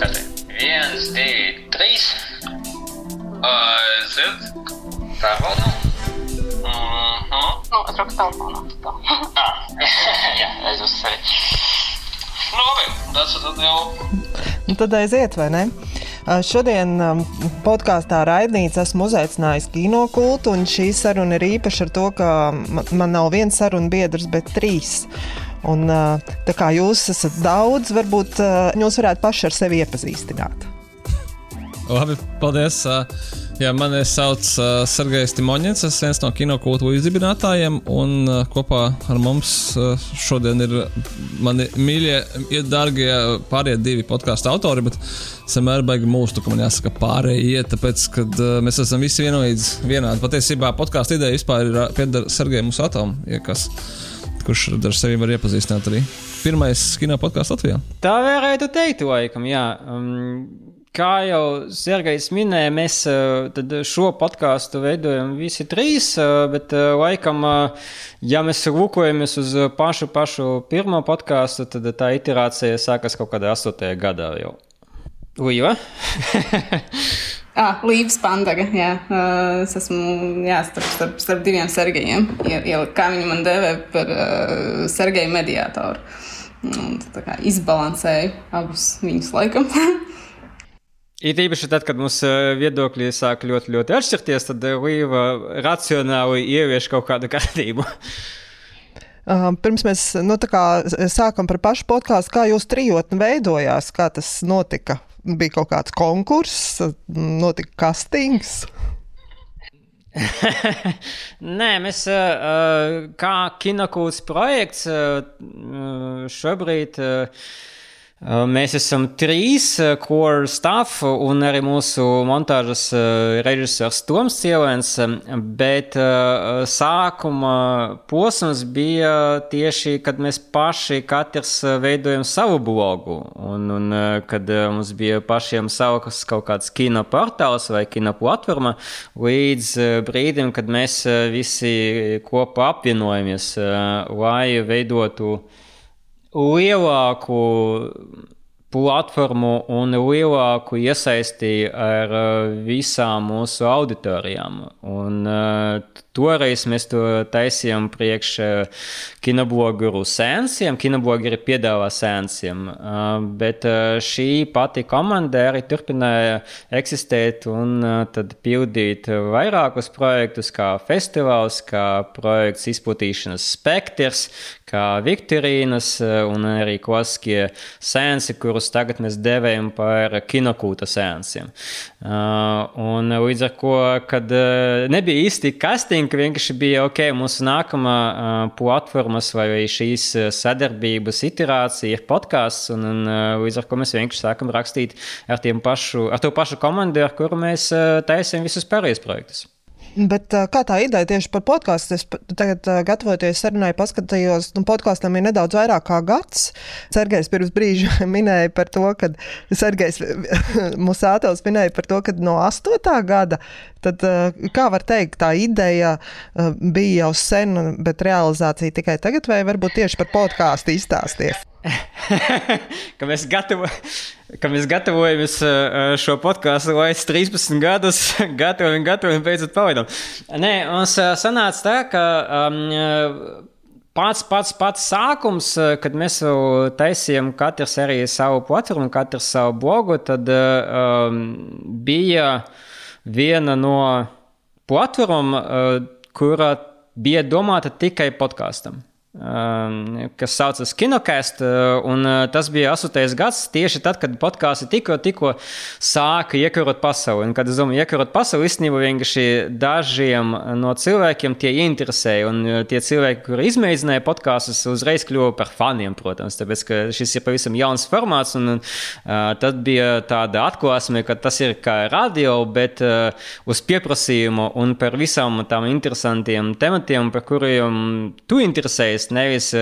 Te? Viens, divi, trīs. Uh, Zirds. Pārbaudām. Mhm. Nu, es rakstu telefonā. tā. Ah, jā, es uz sevi. Nu, labi, tas tad jau. Nu, tad aiziet, vai ne? Uh, Šodien podkāstā raidīts esmu uzaicinājis kino kultu, un šī saruna ir īpaša ar to, ka ma- man nav viens sarunu biedrs, bet trīs. Un, tā kā jūs esat daudz, varbūt jūs varētu paši ar sevi iepazīstināt. Labi, paldies. Jā, mani sauc uh, Sergejs Timoņins, es viens no kinokultūras izdibinātājiem, un uh, kopā ar mums uh, šodien ir mani mīļie, ir dārgie pārējie divi podkāstu autori, bet es vienmēr baigi mūžu, ka man jāsaka pārējie, tāpēc, ka uh, mēs esam visi vienlīdz vienādi. Patiesībā podkāstu ideja vispār ir uh, pieder Sergejam Musatam, ja kas, kurš ar sevi var iepazīstināt arī. Pirmais kino podkāsts Latvijā. Tā varētu teikt, laikam, jā. Um, kā jau Sergejs minēja, mēs uh, šo podkāstu veidojam visi trīs, uh, bet uh, laikam, uh, ja mēs lūkojamies uz pašu, pašu pirmo podkāstu, tad tā iterācija sākas kaut kādā 8. gadā jau. Līva? Ah, Līves Pandaga. Jā. Uh, es esmu jā, starp, starp, starp diviem Sergejiem. Kā viņi man dēvē par uh, Sergeju mediātoru. Un tā kā izbalansēju abus viņus laikam. Ir īpaši tad, kad mums uh, viedokļi sāk ļoti, ļoti atšķirties, tad Līva racionāli ievieš kaut kādu kārtību. Uh, Pirms mēs nu, tā kā sākam par pašu podkāstu, kā jūs trijotni veidojās, kā tas notika. Bija kaut kāds konkurss, notika kastings. Nē, mēs uh, kā kinokūts projekts uh, šobrīd. Uh, Mēs esam trīs core staff un arī mūsu montāžas uh, režisors Toms Cielēns, bet uh, sākuma posms bija tieši, kad mēs paši katrs uh, veidojam savu blogu. Un, un uh, kad uh, mums bija pašiem savs kaut kāds kino portāls vai kino platforma līdz uh, brīdim, kad mēs uh, visi kopā apvienojamies, uh, lai veidotu lielāku platformu un lielāku iesaisti ar uh, visām mūsu auditorijām. Un, uh, toreiz mēs to taisījām priekš uh, kinoblogeru sēnsiem, kinoblogeri piedāvā sēnsiem, uh, bet šī pati komanda arī turpināja eksistēt un tad pildīt vairākus projektus, kā festivāls, kā projekts izplatīšanas spektrs, kā Viktorīnas un arī klasiskie sēnesi, kurus tagad mēs devējam par kinokūta sēnsiem. Uh, un līdz ar to, kad uh, nebija īsti casting, vienkārši bija ok, mūsu nākamā uh, platformas vai šīs sadarbības iterācija ir podkāsts, un, un līdz ar to mēs vienkārši sākam rakstīt ar, pašu, ar to pašu komandu, ar kuru mēs taisām visus pārējos projektus. Bet kā tā ideja tieši par podkāstu? Es tagad, gatavoties sarunai, paskatījos, nu, podkāstam ir nedaudz vairāk kā gads. Sergejs pirms brīža minēja par to, ka Sergejs Musātovs minēja par to, ka no 8. gada, tad, kā var teikt, tā ideja bija jau sen, bet realizācija tikai tagad, vai varbūt tieši par podkāstu izstāsties? ka, mēs gatavo, ka mēs gatavojamies šo podkāstu līdz 13 gadus, gatavojam, gatavojam, beidzot pavaidām. Nē, mums sanāca tā, ka um, pats, pats, pats sākums, kad mēs jau taisījām katrs arī savu platformu, katrs savu blogu, tad um, bija viena no platformām, uh, kura bija domāta tikai podkāstam. Um, kas saucas Kinokast, uh, un uh, tas bija 8. gads, tieši tad, kad podkāsti tikko, tikko sāka iekarot pasauli. Un, kad es domāju, iekarot pasauli, īstenībā vienkārši dažiem no cilvēkiem tie interesēja, un uh, tie cilvēki, kuri izmēģināja podkāstus, uzreiz kļuva par faniem, protams, tāpēc, ka šis ir pavisam jauns formāts, un uh, tad bija tāda atklāsme, ka tas ir kā radio, bet uh, uz pieprasījumu un par visām tām interesantiem tematiem, par kuriem tu interesējies, podkāsts, nevis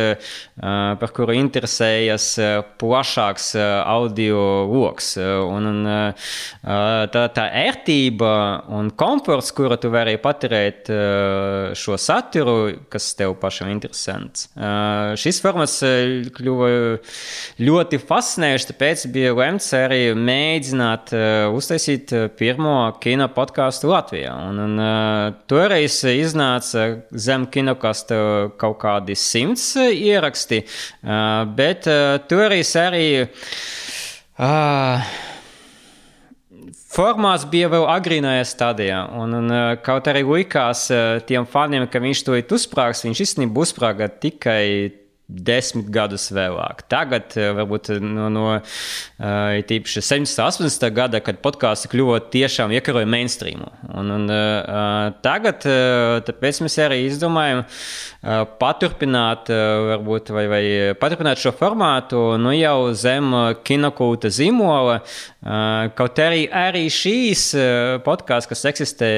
par kuru interesējas plašāks audio lokus. Un, un tā, tā ērtība un komforts, kuru tu vari paturēt šo saturu, kas tev pašam interesants. Šis formats kļuva ļoti fascinējošs, tāpēc bija lemts arī mēģināt uztaisīt pirmo kino podkāstu Latvijā. Un, un, toreiz iznāca zem kinokasta kaut kādi simts ieraksti, bet toreiz arī. Uh, Formāts bija vēl agrīnajā stadijā, un, un kaut arī likās tiem faniem, ka viņš to ir uzsprāgs, viņš īstenībā uzsprāga tikai desmit gadus vēlāk. Tagad, eh, varbūt eh, no, no uh, tīpaši 780. gada, kad podkāsti kļuva tiešām iekaroja mainstreamu. Un, un, uh, tagad uh, mēs arī izdomājam uh, paturpināt, uh, varbūt, vai, vai paturpināt šo formātu nu jau zem kinokūta zīmola. Uh, kaut arī, arī šīs uh, podkāsts, kas eksistē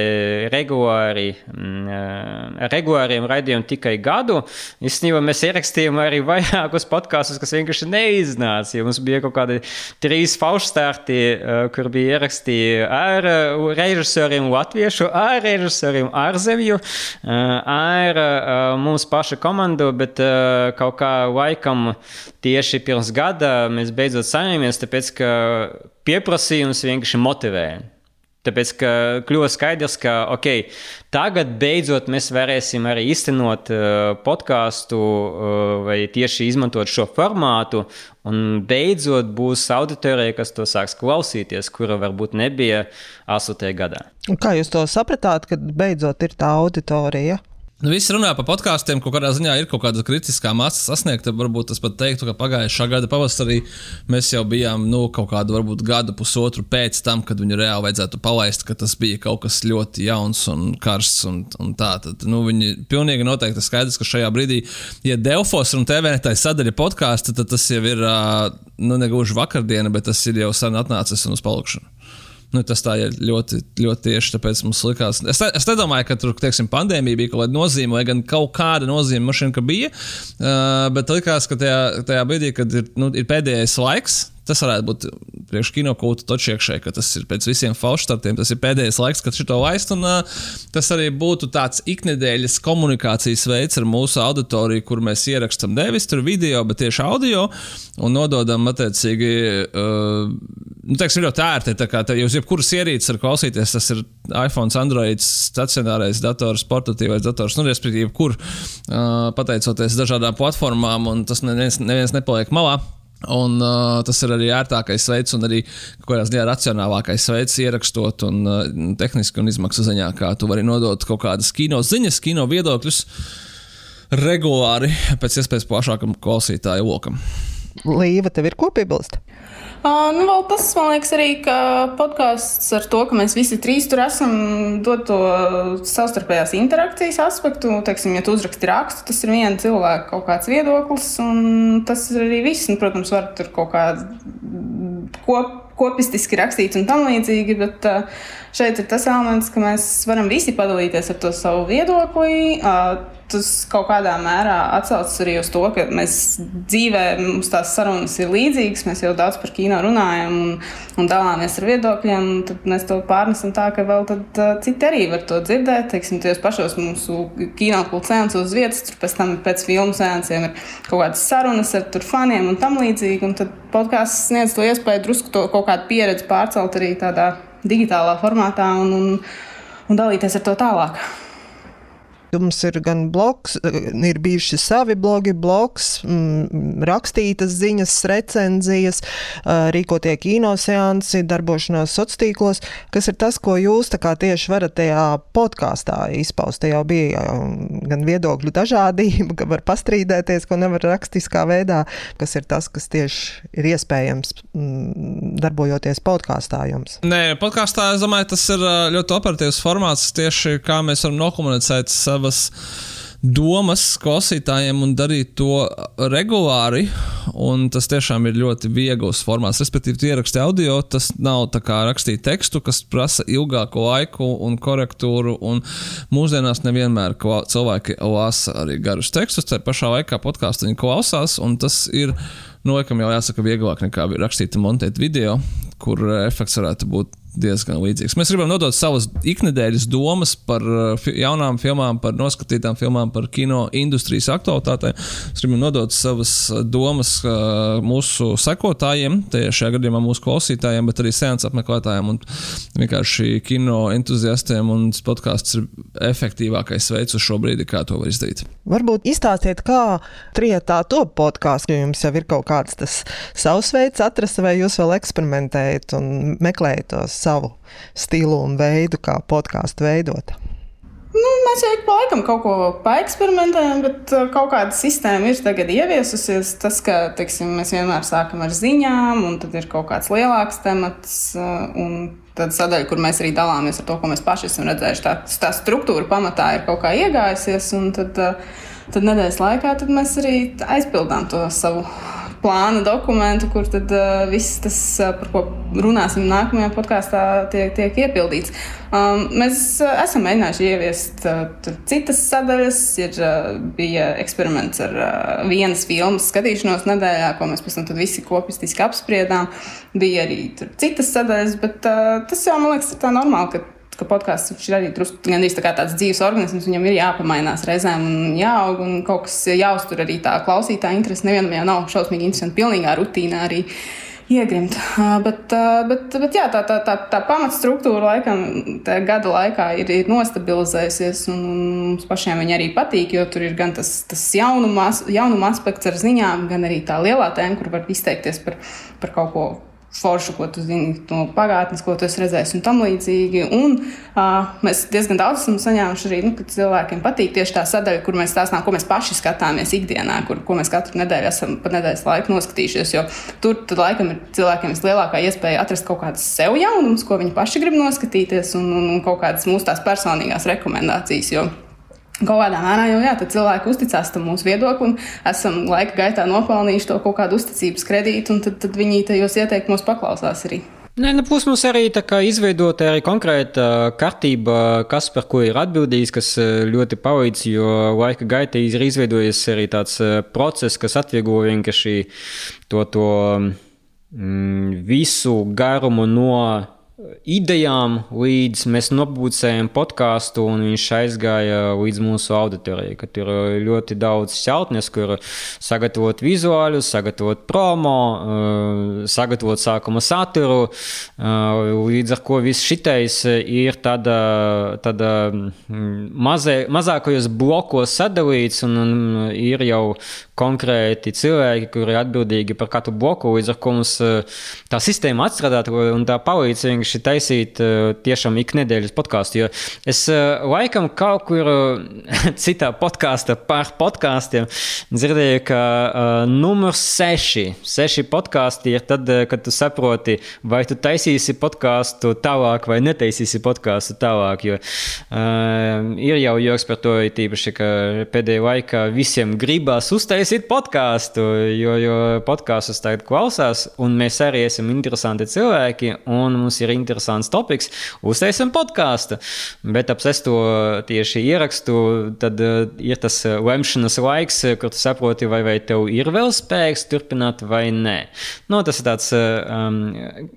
regulāri, uh, regulāriem raidījumiem tikai gadu, īstenībā mēs ierakstījām arī vairākus podkāstus, kas vienkārši neiznāca. Ja mums bija kaut kādi trīs faušstarti, eh, kur bija ierakstīti ar eh, režisoriem latviešu, ar režisoriem ārzemju, eh, ar mums paša komandu, bet kaut kā laikam tieši pirms gada mēs beidzot saņēmāmies, tāpēc ka pieprasījums vienkārši motivēja. Tāpēc, ka kļuva skaidrs, ka okay, tagad beidzot mēs varēsim arī iztenot uh, podkāstu uh, vai tieši izmantot šo formātu, un beidzot būs auditorija, kas to sāks klausīties, kura varbūt nebija 8. gadā. Un kā jūs to sapratāt, kad beidzot ir tā auditorija? Nu, visi runā par podkāstiem, kaut kādā ziņā ir kaut kāda kritiskā masa sasniegta. Varbūt tas pat teiktu, ka pagājušā gada pavasarī mēs jau bijām nu, kaut kādu, varbūt gadu, pusotru pēc tam, kad viņu reāli vajadzētu palaist, ka tas bija kaut kas ļoti jauns un karsts. Un, un tā, tad, nu, viņi pilnīgi noteikti skaidrs, ka šajā brīdī, ja Delfos un TVNT sadaļa podkāstu, tad tas jau ir, nu, negluži vakardiena, bet tas ir jau sen atnācis un uz palikšanu. Nu, tas tā ir ļoti, ļoti tieši tāpēc mums likās. Es, es nedomāju, ka tur, teiksim, pandēmija bija kaut kāda nozīme, vai gan kaut kāda nozīme mašīna, bija. Uh, bet likās, ka tajā, tajā brīdī, kad ir, nu, ir pēdējais laiks, Tas varētu būt priekš kinokūta točiekšai, ka tas ir pēc visiem falšstartiem. Tas ir pēdējais laiks, kad šito laist. Un, uh, tas arī būtu tāds iknedēļas komunikācijas veids ar mūsu auditoriju, kur mēs ierakstām nevis tur video, bet tieši audio un nododam attiecīgi. Uh, nu, teiksim, ļoti ērti. Tā kā tā, jūs jebkuras ierīces var klausīties, tas ir iPhone, Android, stacionārais dators, portatīvais dators, nu, respektīvi, kur uh, pateicoties dažādām platformām, un tas neviens, neviens nepaliek malā. Un, uh, tas ir arī ērtākais veids, un arī kādā ziņā racionālākais veids ierakstot un uh, tehniski un izmaksu ziņā, kā tu vari nodot kaut kādas kino ziņas, kino viedokļus regulāri pēc iespējas plašākam klausītāju lokam. Līva, tev ir ko piebilst? Uh, nu, vēl tas, man liekas, arī podkāsts ar to, ka mēs visi trīs tur esam, dod to savstarpējās interakcijas aspektu. Teiksim, ja tu uzraksti rakstu, tas ir viena cilvēka kaut kāds viedoklis, un tas ir arī viss. Un, protams, var tur kaut kā kop, kopistiski rakstīt un tam līdzīgi, bet šeit ir tas elements, ka mēs varam visi padalīties ar to savu viedokli. Tas kaut kādā mērā atsaucas arī uz to, ka mēs dzīvē, mums tās sarunas ir līdzīgas, mēs jau daudz par kino runājam un, un dalāmies ar viedokļiem. Tad mēs to pārnesam tā, ka vēl tad, uh, citi arī var to dzirdēt. Teiksim, tajos pašos mūsu kino kultūras uz vietas, tur pēc tam pēc filmu sēnciem ir kaut kādas sarunas ar faniem un tam līdzīgi. Un tad podkāsts sniedz to iespēju drusku to kaut kādu pieredzi pārcelt arī tādā digitālā formātā un, un, un dalīties ar to tālāk. Jums ir gan blogs, ir bijuši savi blogi, blogs, m, rakstītas ziņas, recenzijas, rīkotie kinoseansi, darbošanās sociālos tīklos. Kas ir tas, ko jūs tieši varat tajā podkāstā izpaust? Te jau bija gan viedokļu dažādība, ka var pastrīdēties, ko nevar rakstiskā veidā. Kas ir tas, kas tieši ir iespējams m, darbojoties podkāstā jums? Nē, podkāstā es domāju, tas ir ļoti operatīvs formāts tieši kā mēs varam nokomunicēt savas domas klausītājiem un darīt to regulāri. Tas tiešām ir ļoti viegls formāts. Respektīvi, ierakstīt audio, tas nav kā rakstīt tekstu, kas prasa ilgāku laiku un korektūru. Un mūsdienās nevienmēr cilvēki lasa arī garus tekstus, tā pašā laikā podkāstu viņi klausās. Tas ir, nu, laikam jau jāsaka, vieglāk nekā rakstīt un montēt video, kur efekts varētu būt diezgan līdzīgs. Mēs gribam nodot savas iknedēļas domas par uh, jaunām filmām, par noskatītām filmām, par kino industrijas aktualitātēm. Mēs gribam nodot savas uh, domas uh, mūsu sekotājiem, šajā gadījumā mūsu klausītājiem, bet arī sēnes apmeklētājiem un vienkārši kino entuziastiem. Podkāsts ir efektīvākais veids uz šo brīdi, kā to var izdarīt. Varbūt izstāstiet, kā trietā top podkāsts, jo jums jau ir kaut kāds tas savs veids atrast, vai jūs vēl eksperimentējat un meklējat tos savu stilu un veidu, kā podkāstu veidot? Nu, mēs jau pa laikam kaut ko paeksperimentējam, bet uh, kaut kāda sistēma ir tagad ieviesusies. Tas, ka teiksim, mēs vienmēr sākam ar ziņām, un tad ir kaut kāds lielāks temats. Uh, tad sadaļa, kur mēs arī dalāmies ar to, ko mēs paši esam redzējuši, tā, tā struktūra pamatā ir kaut kā iegājusies. Tad, uh, tad nedēļas laikā tad mēs arī aizpildām to savu plāna dokumentu, kur tad uh, viss tas, uh, par ko runāsim nākamajā podkāstā, tiek, tiek iepildīts. Um, mēs uh, esam mēģinājuši ieviest uh, citas sadaļas. Ir, uh, bija eksperiments ar uh, vienas filmas skatīšanos nedēļā, ko mēs pēc tam visi kopistiski apspriedām. Bija arī citas sadaļas, bet uh, tas jau man liekas, ir tā normāli. Ka, podkāsts ir arī gandrīz tā tāds dzīves organisms, viņam ir jāpamainās reizēm un jāaug, un kaut kas jāuztur arī tā klausītāja interese. Nevienam jau nav šausmīgi interesanti, pilnīgā rutīnā arī iegrimt. Bet, bet, bet jā, tā, tā, tā, tā pamatstruktūra laikam gada laikā ir, ir nostabilizējusies, un mums pašiem viņa arī patīk, jo tur ir gan tas, tas jaunuma, jaunuma aspekts ar ziņām, gan arī tā lielā tēma, kur var izteikties par, par kaut ko foršu, ko tu zini no pagātnes, ko tu esi redzējis un tam līdzīgi. Un, uh, mēs diezgan daudz esam saņēmuši arī, nu, ka cilvēkiem patīk tieši tā sadaļa, kur mēs stāstām, ko mēs paši skatāmies ikdienā, kur, ko mēs katru nedēļu esam pa nedēļas laiku noskatījušies. Jo tur tad laikam ir cilvēkiem vislielākā iespēja atrast kaut kādas sev jaunumus, ko viņi paši grib noskatīties, un, un, un kaut kādas mūsu tās personīgās rekomendācijas. Jo, Kaut kādā mērā jau jā, cilvēki uzticās tam mūsu viedoklim, esam laika gaitā nopelnījuši to kaut kādu uzticības kredītu, un tad, tad viņi tajos ieteikumos paklausās arī. Nē, nu, plus mums arī izveidota arī konkrēta kārtība, kas par ko ir atbildīgs, kas eh, ļoti palīdz, jo laika gaitā ir izveidojies arī tāds eh, process, kas atvieglo vienkārši to, to mm, visu garumu no idejām, līdz mēs nopūcējām podkāstu, un viņš aizgāja līdz mūsu auditorijai. Tur ir ļoti daudz celtnes, kur sagatavot vizuāļus, sagatavot promo, eh, sagatavot sākuma saturu. Eh, līdz ar to viss šitais ir tāda, tāda mm, mazē, mazākajos blokos sadalīts, un, un ir jau konkrēti cilvēki, kuri ir atbildīgi par katru bloku. Līdz ar to mums eh, tā sistēma atstrādāt un tā palīdz vienkārši vienkārši taisīt uh, tiešām iknedēļas podkāstu. Jo es uh, laikam kaut kur uh, citā podkāstā par podkāstiem dzirdēju, ka numurs seši, seši podkāsti ir tad, kad tu saproti, vai tu taisīsi podkāstu tālāk vai netaisīsi podkāstu tālāk. Jo ir jau joks par to, tīpaši, ka pēdējā laikā visiem gribās uztaisīt podkāstu, jo, jo podkāstus tagad klausās, un mēs arī esam interesanti cilvēki, un mums ir interesants topiks, uztaisim podkāstu. Bet ap sesto tieši ierakstu, tad uh, ir tas eh, lemšanas laiks, eh, kur tu saproti, vai, vai tev ir vēl spēks turpināt vai nē. Nu, tas ir tāds um,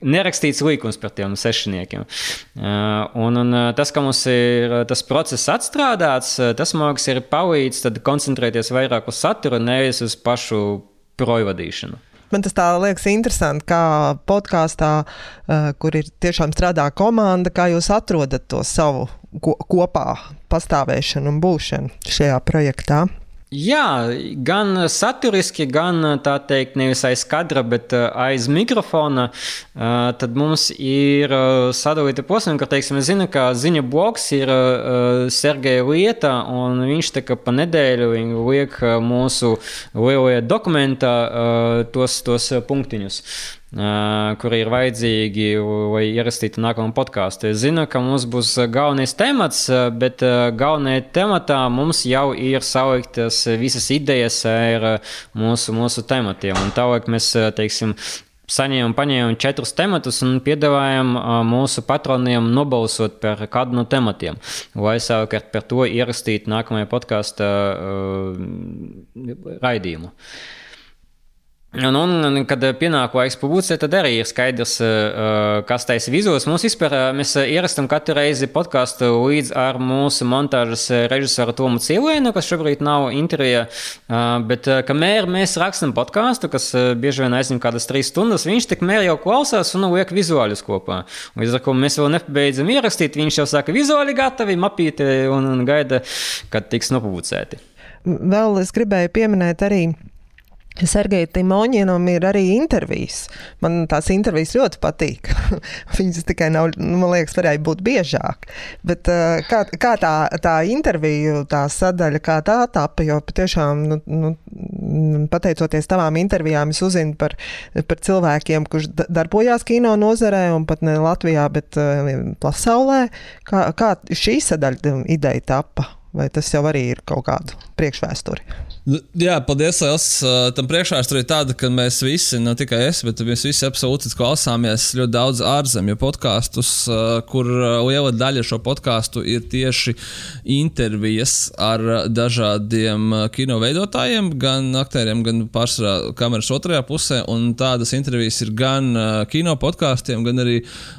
nerakstīts līkums par tiem sešiniekiem. Uh, un, un tas, ka mums ir tas process atstrādāts, tas mākslinieks ir palīdzis koncentrēties vairāk uz saturu, nevis uz pašu projvadīšanu. Man tas tā liekas interesanti, kā podkāstā, uh, kur ir tiešām strādā komanda, kā jūs atrodat to savu ko kopā pastāvēšanu un būšanu šajā projektā. Jā, gan saturiski, gan tā teikt, nevis aiz kadra, bet uh, aiz mikrofona. Uh, tad mums ir uh, sadalīta posma, ka, teiksim, es zinu, ka ziņa bloks ir Sergeja lieta, un viņš tā kā pa nedēļu liek mūsu lielajā dokumentā tos, tos punktiņus. Kuri ir vajadzīgi, lai ierakstītu nākamo podkāstu. Es zinu, ka mums būs galvenais temats, bet galvenajā tematā mums jau ir saliktas visas idejas ar mūsu, mūsu tematiem. Un tālāk mēs, teiksim, saņēmām, paņēmām četrus tematus un piedāvājām mūsu patroniem nobalsot par kādu no tematiem, lai savukārt par to ierakstītu nākamajā podkāstu uh, raidījumu. Uh, Un, un, kad pienāk laiks publicēt, tad arī ir skaidrs, uh, kas taisa vizos. Mums vispār mēs ierakstām katru reizi podkāstu līdz ar mūsu montāžas režisoru Tomu Cilvēnu, kas šobrīd nav intervijā. Bet kamēr mēs rakstām podkāstu, kas bieži vien aizņem kādas trīs stundas, viņš tikmēr jau klausās un liek vizuāļus kopā. Līdz ar to mēs vēl nepabeidzam ierakstīt, viņš jau saka, vizuāli gatavi, mapīti un, un gaida, kad tiks nopublicēti. Vēl es gribēju pieminēt arī Sergejam Timoņinam ir arī intervijas. Man tās intervijas ļoti patīk. Viņas tikai nav, man liekas, varēja būt biežāk. Bet uh, kā, kā tā, tā intervija, tā sadaļa, kā tā tapa, jo patiešām, nu, nu, pateicoties tavām intervijām, es uzzinu par, par cilvēkiem, kurš darbojās kino nozarē un pat ne Latvijā, bet uh, pasaulē. Kā, kā šī sadaļa ideja tapa? Vai tas jau arī ir kaut kāda priekšvēsture? Nu, jā, paldies. Liels. Tam priekšvēsturē ir tāda, ka mēs visi, ne tikai es, bet mēs visi absolūti klausāmies ļoti daudz ārzemju podkāstus, kur liela daļa šo podkāstu ir tieši intervijas ar dažādiem kino veidotājiem, gan aktieriem, gan pārsvarā kameras otrajā pusē. Un tādas intervijas ir gan kino podkāstiem, gan arī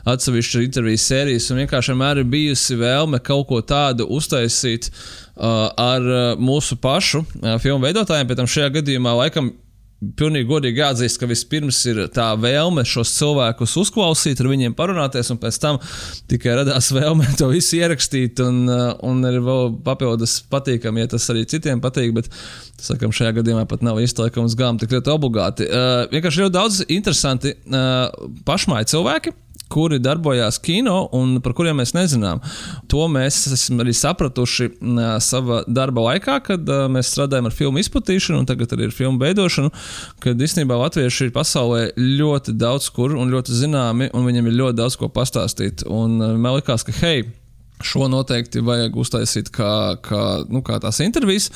atsevišķu interviju sērijas. Un vienkārši vienmēr ir bijusi vēlme kaut ko tādu uztaisīt ar uh, mūsu pašu uh, filmu veidotājiem. Tam šajā gadījumā laikam pilnīgi godīgi jāatzīst, ka vispirms ir tā vēlme šos cilvēkus uzklausīt, ar viņiem parunāties, un pēc tam tikai radās vēlme to visu ierakstīt. Un, un ir vēl papildus patīkami, ja tas arī citiem patīk, bet sakam, šajā gadījumā pat nav izteikums gām tik ļoti obligāti. Uh, vienkārši ļoti daudz interesanti uh, pašmāji cilvēki kuri darbojās kino un par kuriem mēs nezinām. To mēs esam arī sapratuši savā darba laikā, kad mēs strādājam ar filmu izplatīšanu, un tagad arī ar filmu veidošanu, kad īstenībā latvieši ir pasaulē ļoti daudz kur un ļoti zināmi, un viņiem ir ļoti daudz ko pastāstīt. Un man liekas, ka hei, Šo noteikti vajag uztaisīt kā, kā, nu, kā tās intervijas.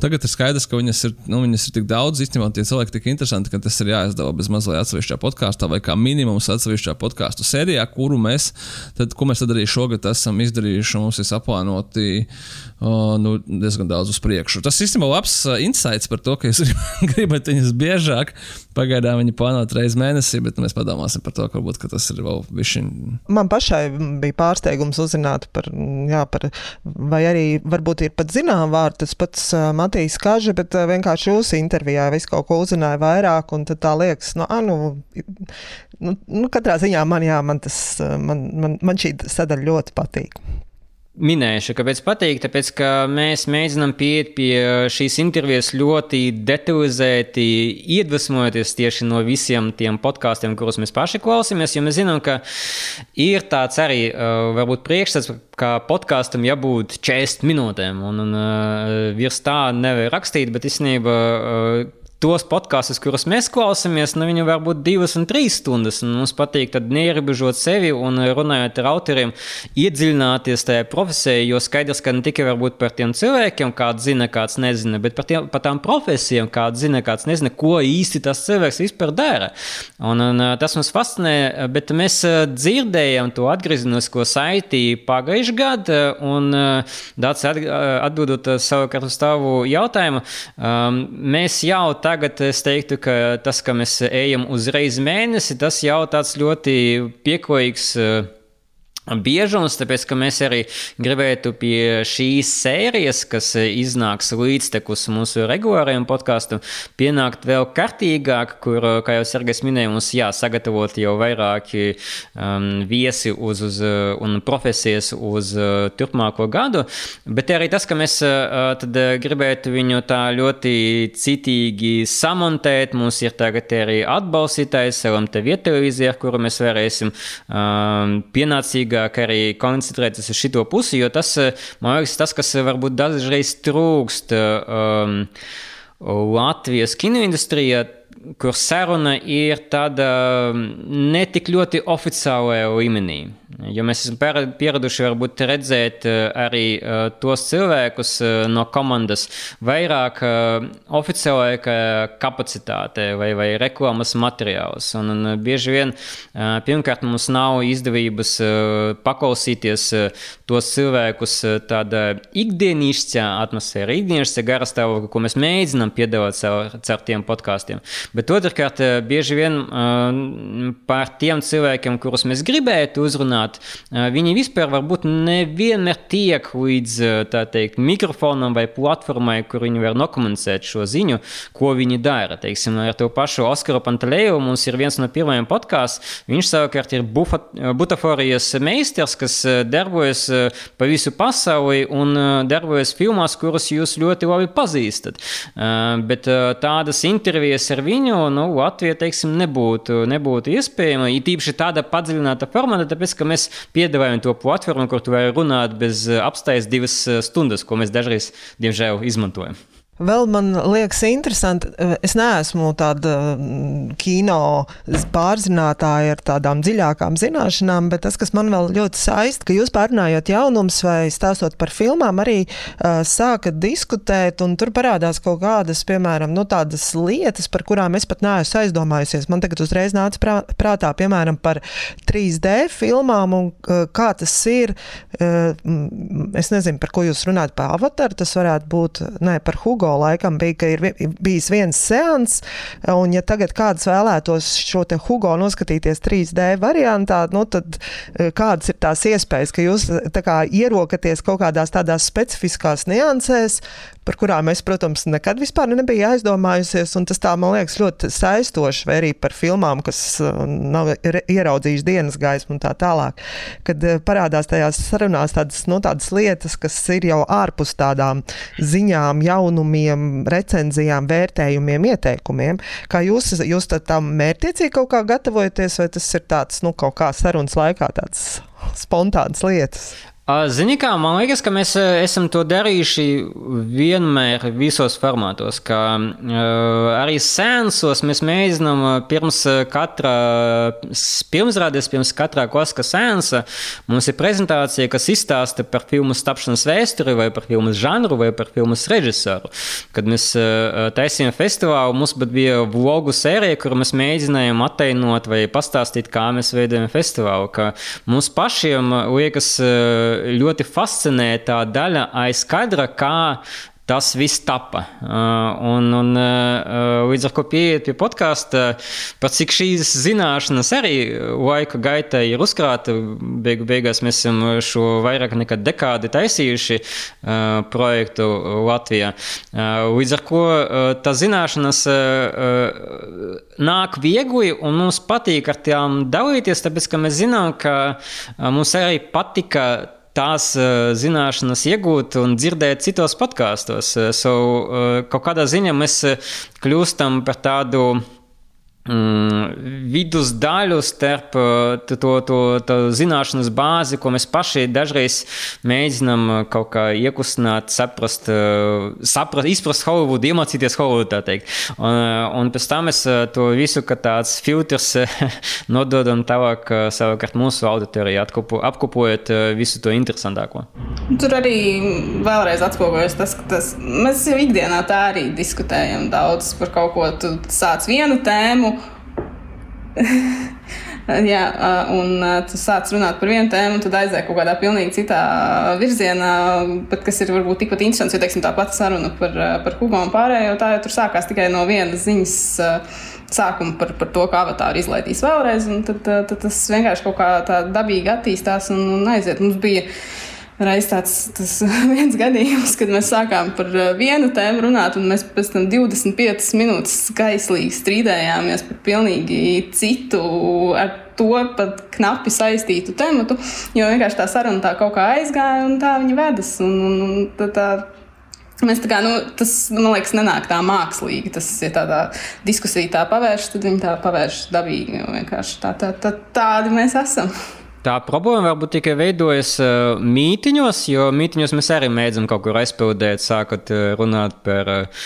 Tagad ir skaidrs, ka viņas ir, nu, viņas ir tik daudz, īstenībā tie cilvēki tik interesanti, ka tas ir jāizdala bez mazliet atsevišķā podkāstā vai kā minimums atsevišķā podkāstu sērijā, kuru mēs, tad, ko mēs tad arī šogad esam izdarījuši. Mums ir saplānoti uh, nu, diezgan daudz uz priekšu. Tas īstenībā labs insights par to, ka jūs gribat viņus biežāk. Pagaidām viņi plānot reizes mēnesī, bet mēs padomāsim par to, ka varbūt ka tas ir vēl višķiņ. Man pašai bija pārsteigums uzzināt par jā, par, vai arī varbūt ir pat zinām vārdi, tas pats Matīs Kaža, bet vienkārši jūsu intervijā visu kaut ko uzzināja vairāk, un tad tā liekas, nu, a, nu, nu, nu katrā ziņā man, jā, man tas, man, man, man šī sadaļa ļoti patīk minējuši, kāpēc patīk, tāpēc, ka mēs mēģinām pieiet pie šīs intervijas ļoti detalizēti, iedvesmojoties tieši no visiem tiem podkāstiem, kurus mēs paši klausāmies, jo mēs zinām, ka ir tāds arī varbūt priekšstats, ka podkāstam jābūt 40 minūtēm, un, un virs tā nevar rakstīt, bet īstenībā tos podkāstus, kurus mēs klausāmies, nu, viņi var būt divas un trīs stundas. Un mums patīk neierobežot sevi un runājot ar autoriem, iedziļināties tajā profesijā, jo skaidrs, ka ne tikai par tiem cilvēkiem, kāds zina, kāds nezina, bet par, tiem, par tām profesijām, kāds zina, kāds nezina, ko īsti tas cilvēks vispār dara. Un, un tas mums fascinē, bet mēs dzirdējām to atgriezenisko saiti pagājušajā gadā, un Dārts atbildot savukārt uz tavu jautājumu, mēs jau tagad es teiktu, ka tas, ka mēs ejam uzreiz mēnesi, tas jau tāds ļoti pieklājīgs biežums, tāpēc ka mēs arī gribētu pie šīs sērijas, kas iznāks līdztekus mūsu regulārajam podkāstam, pienākt vēl kārtīgāk, kur, kā jau Sergejs minēja, mums jāsagatavot jau vairāki um, viesi uz, uz, un profesijas uz uh, turpmāko gadu, bet arī tas, ka mēs uh, tad gribētu viņu tā ļoti citīgi samontēt, mums ir tagad arī atbalstītājs, LMT vietelīzija, ar kuru mēs varēsim um, pienācīgi svarīgāk arī koncentrēties uz šo pusi, jo tas, eh, man liekas, tas, kas varbūt dažreiz trūkst um, Latvijas kinoindustrijā, kur saruna ir tāda netik ļoti oficiālajā līmenī. Jo mēs esam pieraduši varbūt redzēt eh, arī uh, tos cilvēkus uh, no komandas vairāk oficiālajā kapacitātē vai, vai reklāmas materiālus. Un, un bieži vien pirmkārt mums nav izdevības paklausīties tos cilvēkus tādā ikdienišķā atmosfērā, ikdienišķā garastāvokļa, ko mēs mēģinām piedāvāt caur, caur tiem podkāstiem. Bet otrkārt, bieži vien par tiem cilvēkiem, kurus mēs gribētu uzrunāt, runāt, viņi vispār varbūt nevienmēr tiek līdz teikt, mikrofonam vai platformai, kur viņi var nokomunicēt šo ziņu, ko viņi dara. Teiksim, ar to pašu Oskaru Pantelēju mums ir viens no pirmajiem podkāstiem. Viņš savukārt ir butaforijas meistars, kas darbojas pa visu pasauli un darbojas filmās, kuras jūs ļoti labi pazīstat. Bet tādas intervijas ar viņu nu, Latvijā teiksim, nebūtu, nebūtu iespējama. Ir tīpaši tāda padziļināta formāta, tāpēc ka mēs piedāvājam to platformu, kur tu vari runāt bez apstājas divas stundas, ko mēs dažreiz, diemžēl, izmantojam. Vēl man liekas, interesanti. Eh, es neesmu tāda mm, kino pārzinātāja ar tādām dziļākām zināšanām, bet tas, kas man vēl ļoti saista, ka jūs pārnājot jaunums vai stāstot par filmām, arī uh, sākat diskutēt, un tur parādās kaut kādas, piemēram, nu, tādas lietas, par kurām es pat neesmu aizdomājusies. Man tagad uzreiz nāca prā, prātā, piemēram, par 3D filmām un uh, kā tas ir. Uh, es nezinu, par ko jūs runājat, par avataru. Tas varētu būt, nē, par Hugo Hugo laikam bija, ka ir bijis viens seans, un ja tagad kāds vēlētos šo te Hugo noskatīties 3D variantā, nu tad e, kādas ir tās iespējas, ka jūs tā kā ierokaties kaut kādās tādās specifiskās niansēs, par kurām es, protams, nekad vispār nebiju aizdomājusies. Tas tā, man liekas, ļoti saistoši, vai arī par filmām, kas uh, nav ieraudzījušas dienas gaismu un tā tālāk. Kad uh, parādās tajās sarunās tādas, nu, tādas lietas, kas ir jau ārpus tādām ziņām, jaunumiem, recenzijām, vērtējumiem, ieteikumiem. Kā jūs, jūs tam mērķiecīgi kaut kā gatavojaties, vai tas ir tāds, nu, kaut kā sarunas laikā tāds spontāns lietas? Zini, kā man liekas, ka mēs esam to darījuši vienmēr visos formātos. Ka, uh, arī sēnsos mēs mēģinām pirms katra pirmsrādes, pirms katrā klasiskā sēnesa. Mums ir prezentācija, kas izstāsta par filmu tapšanas vēsturi, vai par filmu žanru, vai par filmu režisoru. Kad mēs uh, taisījām festivālu, mums pat bija vlogu sērija, kur mēs mēģinājām attēlot vai pastāstīt, kā mēs veidojam festivālu. Mums pašiem liekas, ļoti fascinē tā daļa aiz kadra, kā tas viss tapa. Uh, un, un uh, līdz ar to pieiet pie podkāsta, pat cik šīs zināšanas arī laika gaitā ir uzkrāta, beigu beigās mēs esam šo vairāk nekā dekādi taisījuši uh, projektu Latvijā. Līdz ar to tā zināšanas nāk viegli un mums patīk ar tām dalīties, tāpēc ka mēs zinām, ka mums arī patika tās uh, zināšanas iegūt un dzirdēt citos podkāstos. So, uh, kaut kādā ziņā mēs kļūstam par tādu mm, vidusdaļu starp to, to, to, to zināšanas bāzi, ko mēs paši dažreiz mēģinām kaut kā iekustināt, saprast, saprast izprast Holivudu, iemācīties Holivudu, tā teikt. Un, un pēc tam mēs to visu, ka tāds filtrs nododam tālāk savukārt mūsu auditorijai, apkopojot visu to interesantāko. Tur arī vēlreiz atspoguļojas tas, ka tas, mēs jau ikdienā tā arī diskutējam daudz par kaut ko. Tu sāc vienu tēmu, Jā, un tu sāc runāt par vienu tēmu, un tad aizēj kaut kādā pilnīgi citā virzienā, bet kas ir varbūt tikpat interesants. Jo, teiksim, tā pati saruna par, par Hugo un pārējo, tā jau tur sākās tikai no vienas ziņas sākuma par, par to, kā avatāri izlaidīs vēlreiz, un tad, tad tas vienkārši kaut kā tā dabīgi attīstās un, un aiziet. Mums bija Reiz tāds viens gadījums, kad mēs sākām par uh, vienu tēmu runāt, un mēs pēc tam 25 minūtes skaislīgi strīdējāmies par pilnīgi citu, ar to pat knapi saistītu tematu. Jo vienkārši tā saruna tā kaut kā aizgāja, un tā viņa vedas. Un, un, un tā, tā, Mēs tā kā, nu, tas, man liekas, nenāk tā mākslīgi. Tas ir tādā diskusijā, tā pavērš, tad viņi tā pavērš dabīgi. Vienkārši tā, tā, tā, tādi mēs esam. Tā problēma varbūt tikai veidojas uh, mītiņos, jo mītiņos mēs arī mēdzam kaut kur aizpildīt, sākot uh, runāt par uh,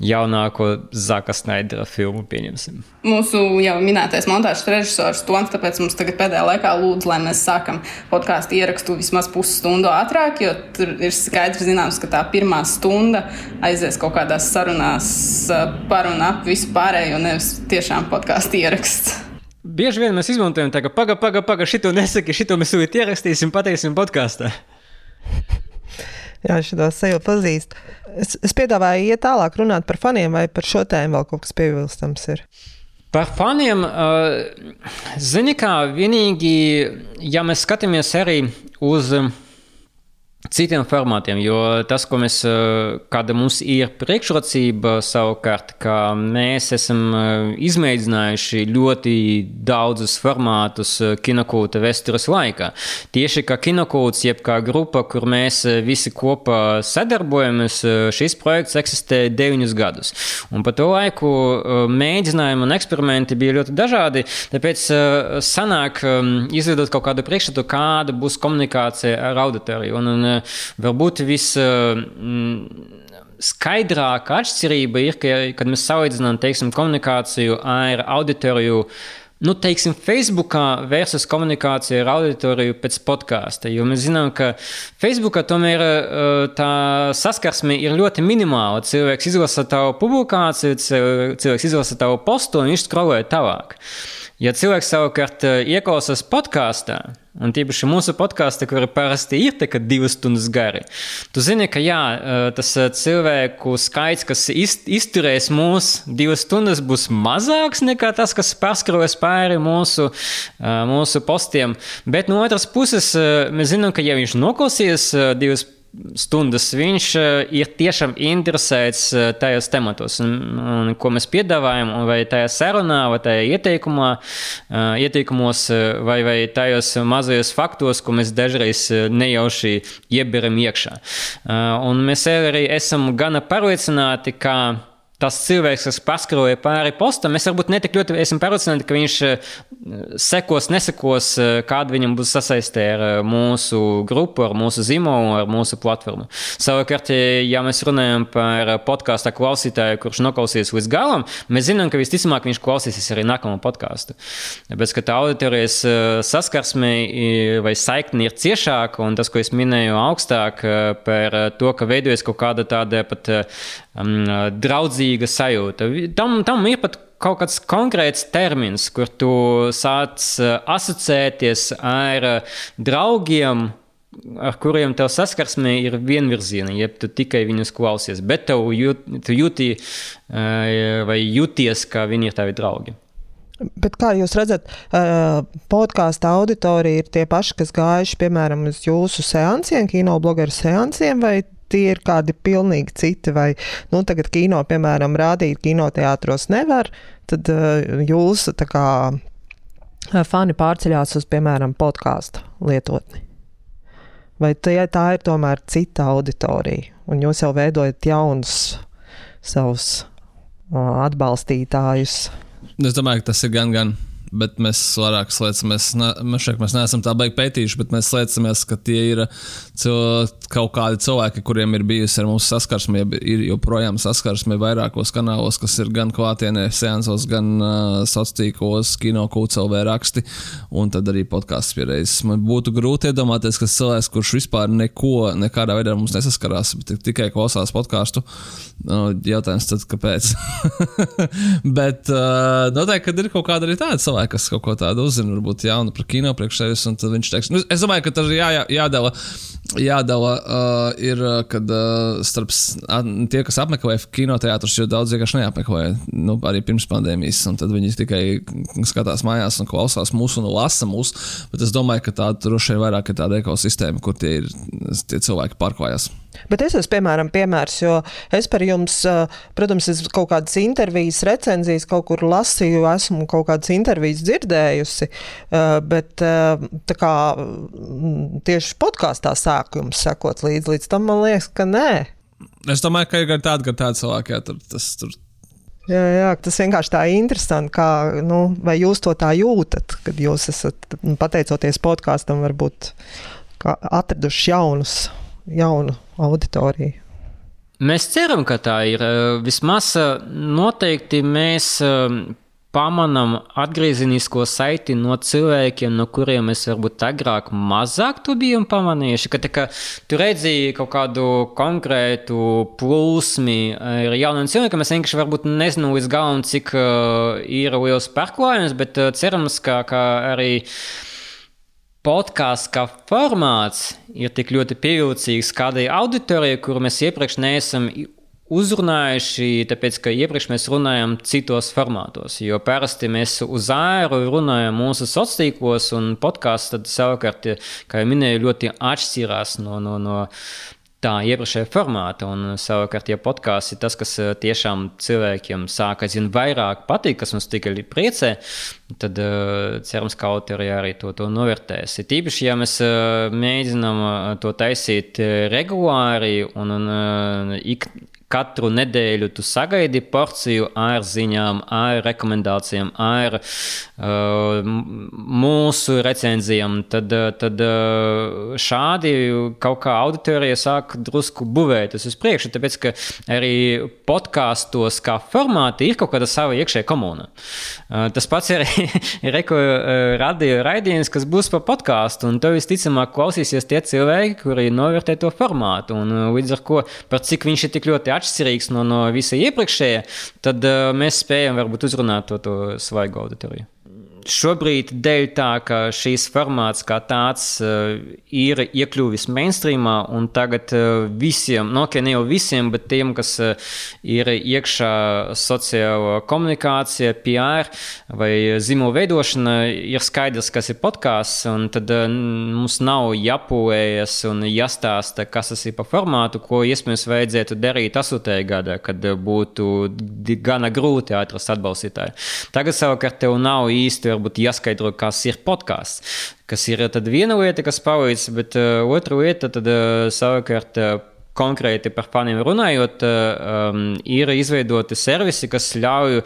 jaunāko Zaka Snaidera filmu, pieņemsim. Mūsu jau minētais montāžas režisors Toms, tāpēc mums tagad pēdējā laikā lūdzu, lai mēs sākam podkāstu ierakstu vismaz pusstundu ātrāk, jo tur ir skaidrs zināms, ka tā pirmā stunda aizies kaut kādās sarunās par un ap visu pārējo, nevis tiešām podkāstu ieraksts. Bieži vien mēs izmantojam tā, ka paga, paga, paga, šito nesaki, šito mēs tūlīt ierakstīsim, pateiksim podkāstā. Jā, šo seju pazīst. Es, es piedāvāju iet tālāk, runāt par faniem, vai par šo tēmu vēl kaut kas piebilstams ir. Par faniem, zini, kā vienīgi, ja mēs skatāmies arī uz uh, citiem formātiem. Jo tas, ko mēs, eh, kāda mums ir priekšrocība savukārt, ka mēs esam eh, izmēģinājuši ļoti daudzus formātus eh, kinokūta vēstures laikā. Tieši kā kinokūts, jeb kā grupa, kur mēs visi kopā sadarbojamies, šis projekts eksistē deviņus gadus. Un pa to laiku mēģinājumi un eksperimenti bija ļoti dažādi, tāpēc sanāk izveidot kaut kādu priekšstatu, kāda būs komunikācija ar auditoriju. Un, un varbūt viss skaidrākā atšķirība ir, ka, kad mēs salīdzinām teiksim, komunikāciju ar auditoriju. Nu, teiksim, Facebookā versus komunikācija ar auditoriju pēc podkāsta. Jo mēs zinām, ka Facebookā tomēr tā saskarsme ir ļoti minimāla. Cilvēks izlasa tavu publikāciju, cilvēks izlasa tavu postu un viņš skrolē tālāk. Ja cilvēks savukārt ieklausās podkāstā, Un tīpaši mūsu podkāstā, kuri parasti ir tikai divas stundas gari. Tu zini, ka jā, tas cilvēku skaits, kas izturēs mūsu divas stundas, būs mazāks nekā tas, kas paskarojas pāri mūsu, mūsu postiem. Bet no otras puses, mēs zinām, ka ja viņš noklausīs divas stundas, stundas viņš eh, ir tiešām interesēts eh, tajos tematos, un, un, ko mēs piedāvājam, vai tajā sarunā, vai tajā ieteikumā, eh, ieteikumos, vai, vai tajos mazajos faktos, ko mēs dažreiz nejauši ieberam iekšā. Un mēs arī esam gana pārliecināti, ka tas cilvēks, kas paskaroja pāri postam, mēs varbūt netik ļoti esam pārliecināti, ka viņš eh, sekos, nesekos, eh, kāda viņam būs sasaistē ar eh, mūsu grupu, ar mūsu zīmolu, ar mūsu platformu. Savukārt, ja mēs runājam par podkāstu klausītāju, kurš noklausīs līdz galam, mēs zinām, ka visticamāk viņš klausīsies arī nākamo podkāstu. Tāpēc, ka tā auditorijas saskarsme vai saikne ir ciešāka, un tas, ko es minēju augstāk par to, ka veidojas kaut kāda tāda pat um, draudzīga sajūta. Tam, tam ir pat kaut kāds konkrēts termins, kur tu sāc asociēties ar draugiem, ar kuriem tev saskarsme ir vienvirziena, jeb tu tikai viņus klausies, bet tev jūt, tu jūti vai jūties, ka viņi ir tavi draugi. Bet kā jūs redzat, podkāstu auditorija ir tie paši, kas gājuši, piemēram, uz jūsu seansiem, kino blogeru seansiem, vai tie ir kādi pilnīgi citi. Vai nu, tagad kino, piemēram, rādīt kinoteātros nevar, tad uh, jūs kā eh, fani pārceļās uz, piemēram, podkāstu lietotni. Vai tie, tā ir tomēr cita auditorija, un jūs jau veidojat jaunus savus uh, atbalstītājus? Es domāju, ka tas ir gan, gan bet mēs vairāk slēdzamies, ne, mēs, šeit, mēs neesam tā baigi pētījuši, bet mēs slēdzamies, ka tie ir cil, kaut kādi cilvēki, kuriem ir bijusi ar mums saskarsme, ir joprojām saskarsme vairākos kanālos, kas ir gan klātienē, seansos, gan uh, sociālos tīklos, kino kūcelvē raksti, un tad arī podkāsts pieredzes. Man būtu grūti iedomāties, ka cilvēks, kurš vispār neko, nekādā veidā mums nesaskarās, bet tikai klausās podkāstu, uh, jautājums tad, kāpēc? bet uh, noteikti, ka ir kaut kāda arī tāda cilvēka cilvēki, kas kaut ko tādu uzzina, varbūt jaunu par kino priekš sevis, tad viņš teiks, nu, es domāju, ka tas ir jā, jā, jādala. Jādala uh, ir, kad uh, starp tie, kas apmeklē kinoteātrus, jo daudz vienkārši neapmeklē, nu, arī pirms pandēmijas, tad viņi tikai skatās mājās un klausās mūsu un lasa mūsu. Bet es domāju, ka tā droši vien vairāk ir tāda ekosistēma, kur tie, ir, tie cilvēki pārklājas. Bet es esmu, piemēram, piemērs, jo es par jums, protams, es kaut kādas intervijas, recenzijas kaut kur lasīju, esmu kaut kādas intervijas dzirdējusi, bet tā kā tieši podkāstā sāku jums sekot līdzi, līdz tam man liekas, ka nē. Es domāju, ka ir gan tādi, gan tādi cilvēki, jā, tur, tas tur. Jā, jā, tas vienkārši tā ir interesanti. Kā, nu, vai jūs to tā jūtat, kad jūs esat pateicoties podkāstam, varbūt atraduši jaunus jaunu auditoriju. Mēs ceram, ka tā ir. Vismaz noteikti mēs pamanām atgriezenisko saiti no cilvēkiem, no kuriem mēs varbūt agrāk mazāk to bijām pamanījuši. Ka, kā, tu redzēji kaut kādu konkrētu plūsmi ar jauniem cilvēkiem. Mēs vienkārši varbūt nezinām līdz galam, cik uh, ir liels pārklājums, bet uh, cerams, ka, ka arī podkāsts kā formāts ir tik ļoti pievilcīgs kādai auditorijai, kuru mēs iepriekš neesam uzrunājuši, tāpēc, ka iepriekš mēs runājam citos formātos. Jo parasti mēs uz āru runājam mūsu sociālos tīklos, un podkāsts savukārt, kā jau minēju, ļoti atšķirās no, no, no tā iepriekšējā formāta. Un, savukārt, ja podkāsts ir tas, kas eh, tiešām cilvēkiem sāk aizvien vairāk patīk, kas mums tikai priecē, tad uh, cerams, ka autori arī to, to novērtēs. Ir tīpaši, ja mēs uh, mēģinām to taisīt regulāri un, un uh, ik, katru nedēļu tu sagaidi porciju ar ziņām, ar rekomendācijām, ar uh, mūsu recenzijām, tad, uh, tad uh, šādi kaut kā auditorija sāk drusku būvēties uz priekšu, tāpēc, ka arī podkāstos kā formāti ir kaut kāda sava iekšējā komuna. Uh, tas pats ir reko uh, radio raidījums, kas būs pa podkāstu, un to visticamāk klausīsies tie cilvēki, kuri novērtē to formātu, un uh, līdz ar ko par cik viņš ir tik ļoti atšķirīgs no, no visa iepriekšējā, tad uh, mēs spējam varbūt uzrunāt to, to svaigu auditoriju. Šobrīd, dēļ tā, ka šīs formāts kā tāds uh, ir iekļuvis mainstreamā, un tagad uh, visiem, no nu, ok, ne jau visiem, bet tiem, kas uh, ir iekšā sociāla komunikācija, PR vai zīmola veidošana, ir skaidrs, kas ir podkāsts, tad mums nav jāpūvējas un jāstāsta, kas tas ir pa formātu, ko iespējams vajadzētu darīt 8. gadā, kad būtu gana grūti atrast atbalstītāju. Tagad savukārt tev nav īsti varbūt jāskaidro, kas ir podkāsts. Kas ir viena lieta, kas palīdz, bet uh, otra lieta tad uh, savukārt uh, konkrēti par faniem runājot, um, ir izveidoti servisi, kas ļauj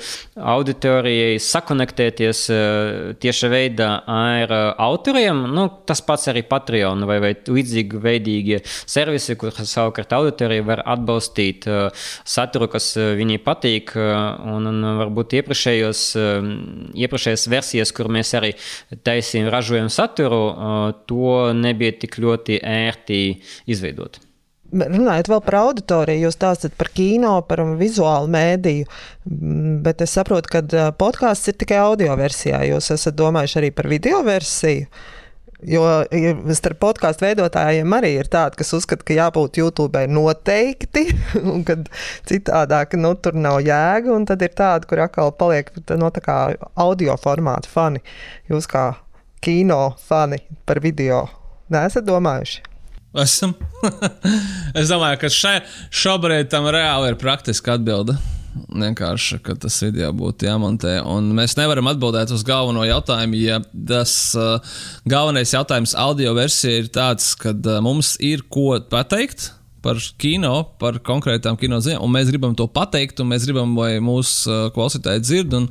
auditorijai sakonektēties uh, tieši veidā ar uh, autoriem. Nu, tas pats arī Patreon vai, vai līdzīgi veidīgi servisi, kur savukārt auditorija var atbalstīt uh, saturu, kas viņai patīk. Uh, un, un varbūt iepriekšējos, uh, iepriekšējās versijas, kur mēs arī taisījām, ražojam saturu, uh, to nebija tik ļoti ērti izveidot. Runājot vēl par auditoriju, jūs stāstat par kino, par vizuālu mēdīju, mm, bet es saprotu, ka podkāsts ir tikai audio versijā. Jūs esat domājuši arī par video versiju. Jo starp podkāstu veidotājiem arī ir tādi, kas uzskata, ka jābūt YouTube noteikti, un ka citādāk nu, tur nav jēga. Un tad ir tādi, kur atkal paliek no, tā audio formāta fani. Jūs kā kino fani par video neesat domājuši? Esam. es domāju, ka šai, šobrīd tam reāli ir praktiska atbilde. Vienkārši, ka tas video būtu jāmontē. Un mēs nevaram atbildēt uz galveno jautājumu, ja tas uh, galvenais jautājums audio versijā ir tāds, ka uh, mums ir ko pateikt par kino, par konkrētām kino ziņām, un mēs gribam to pateikt, un mēs gribam, lai mūsu uh, klausītāji dzird, un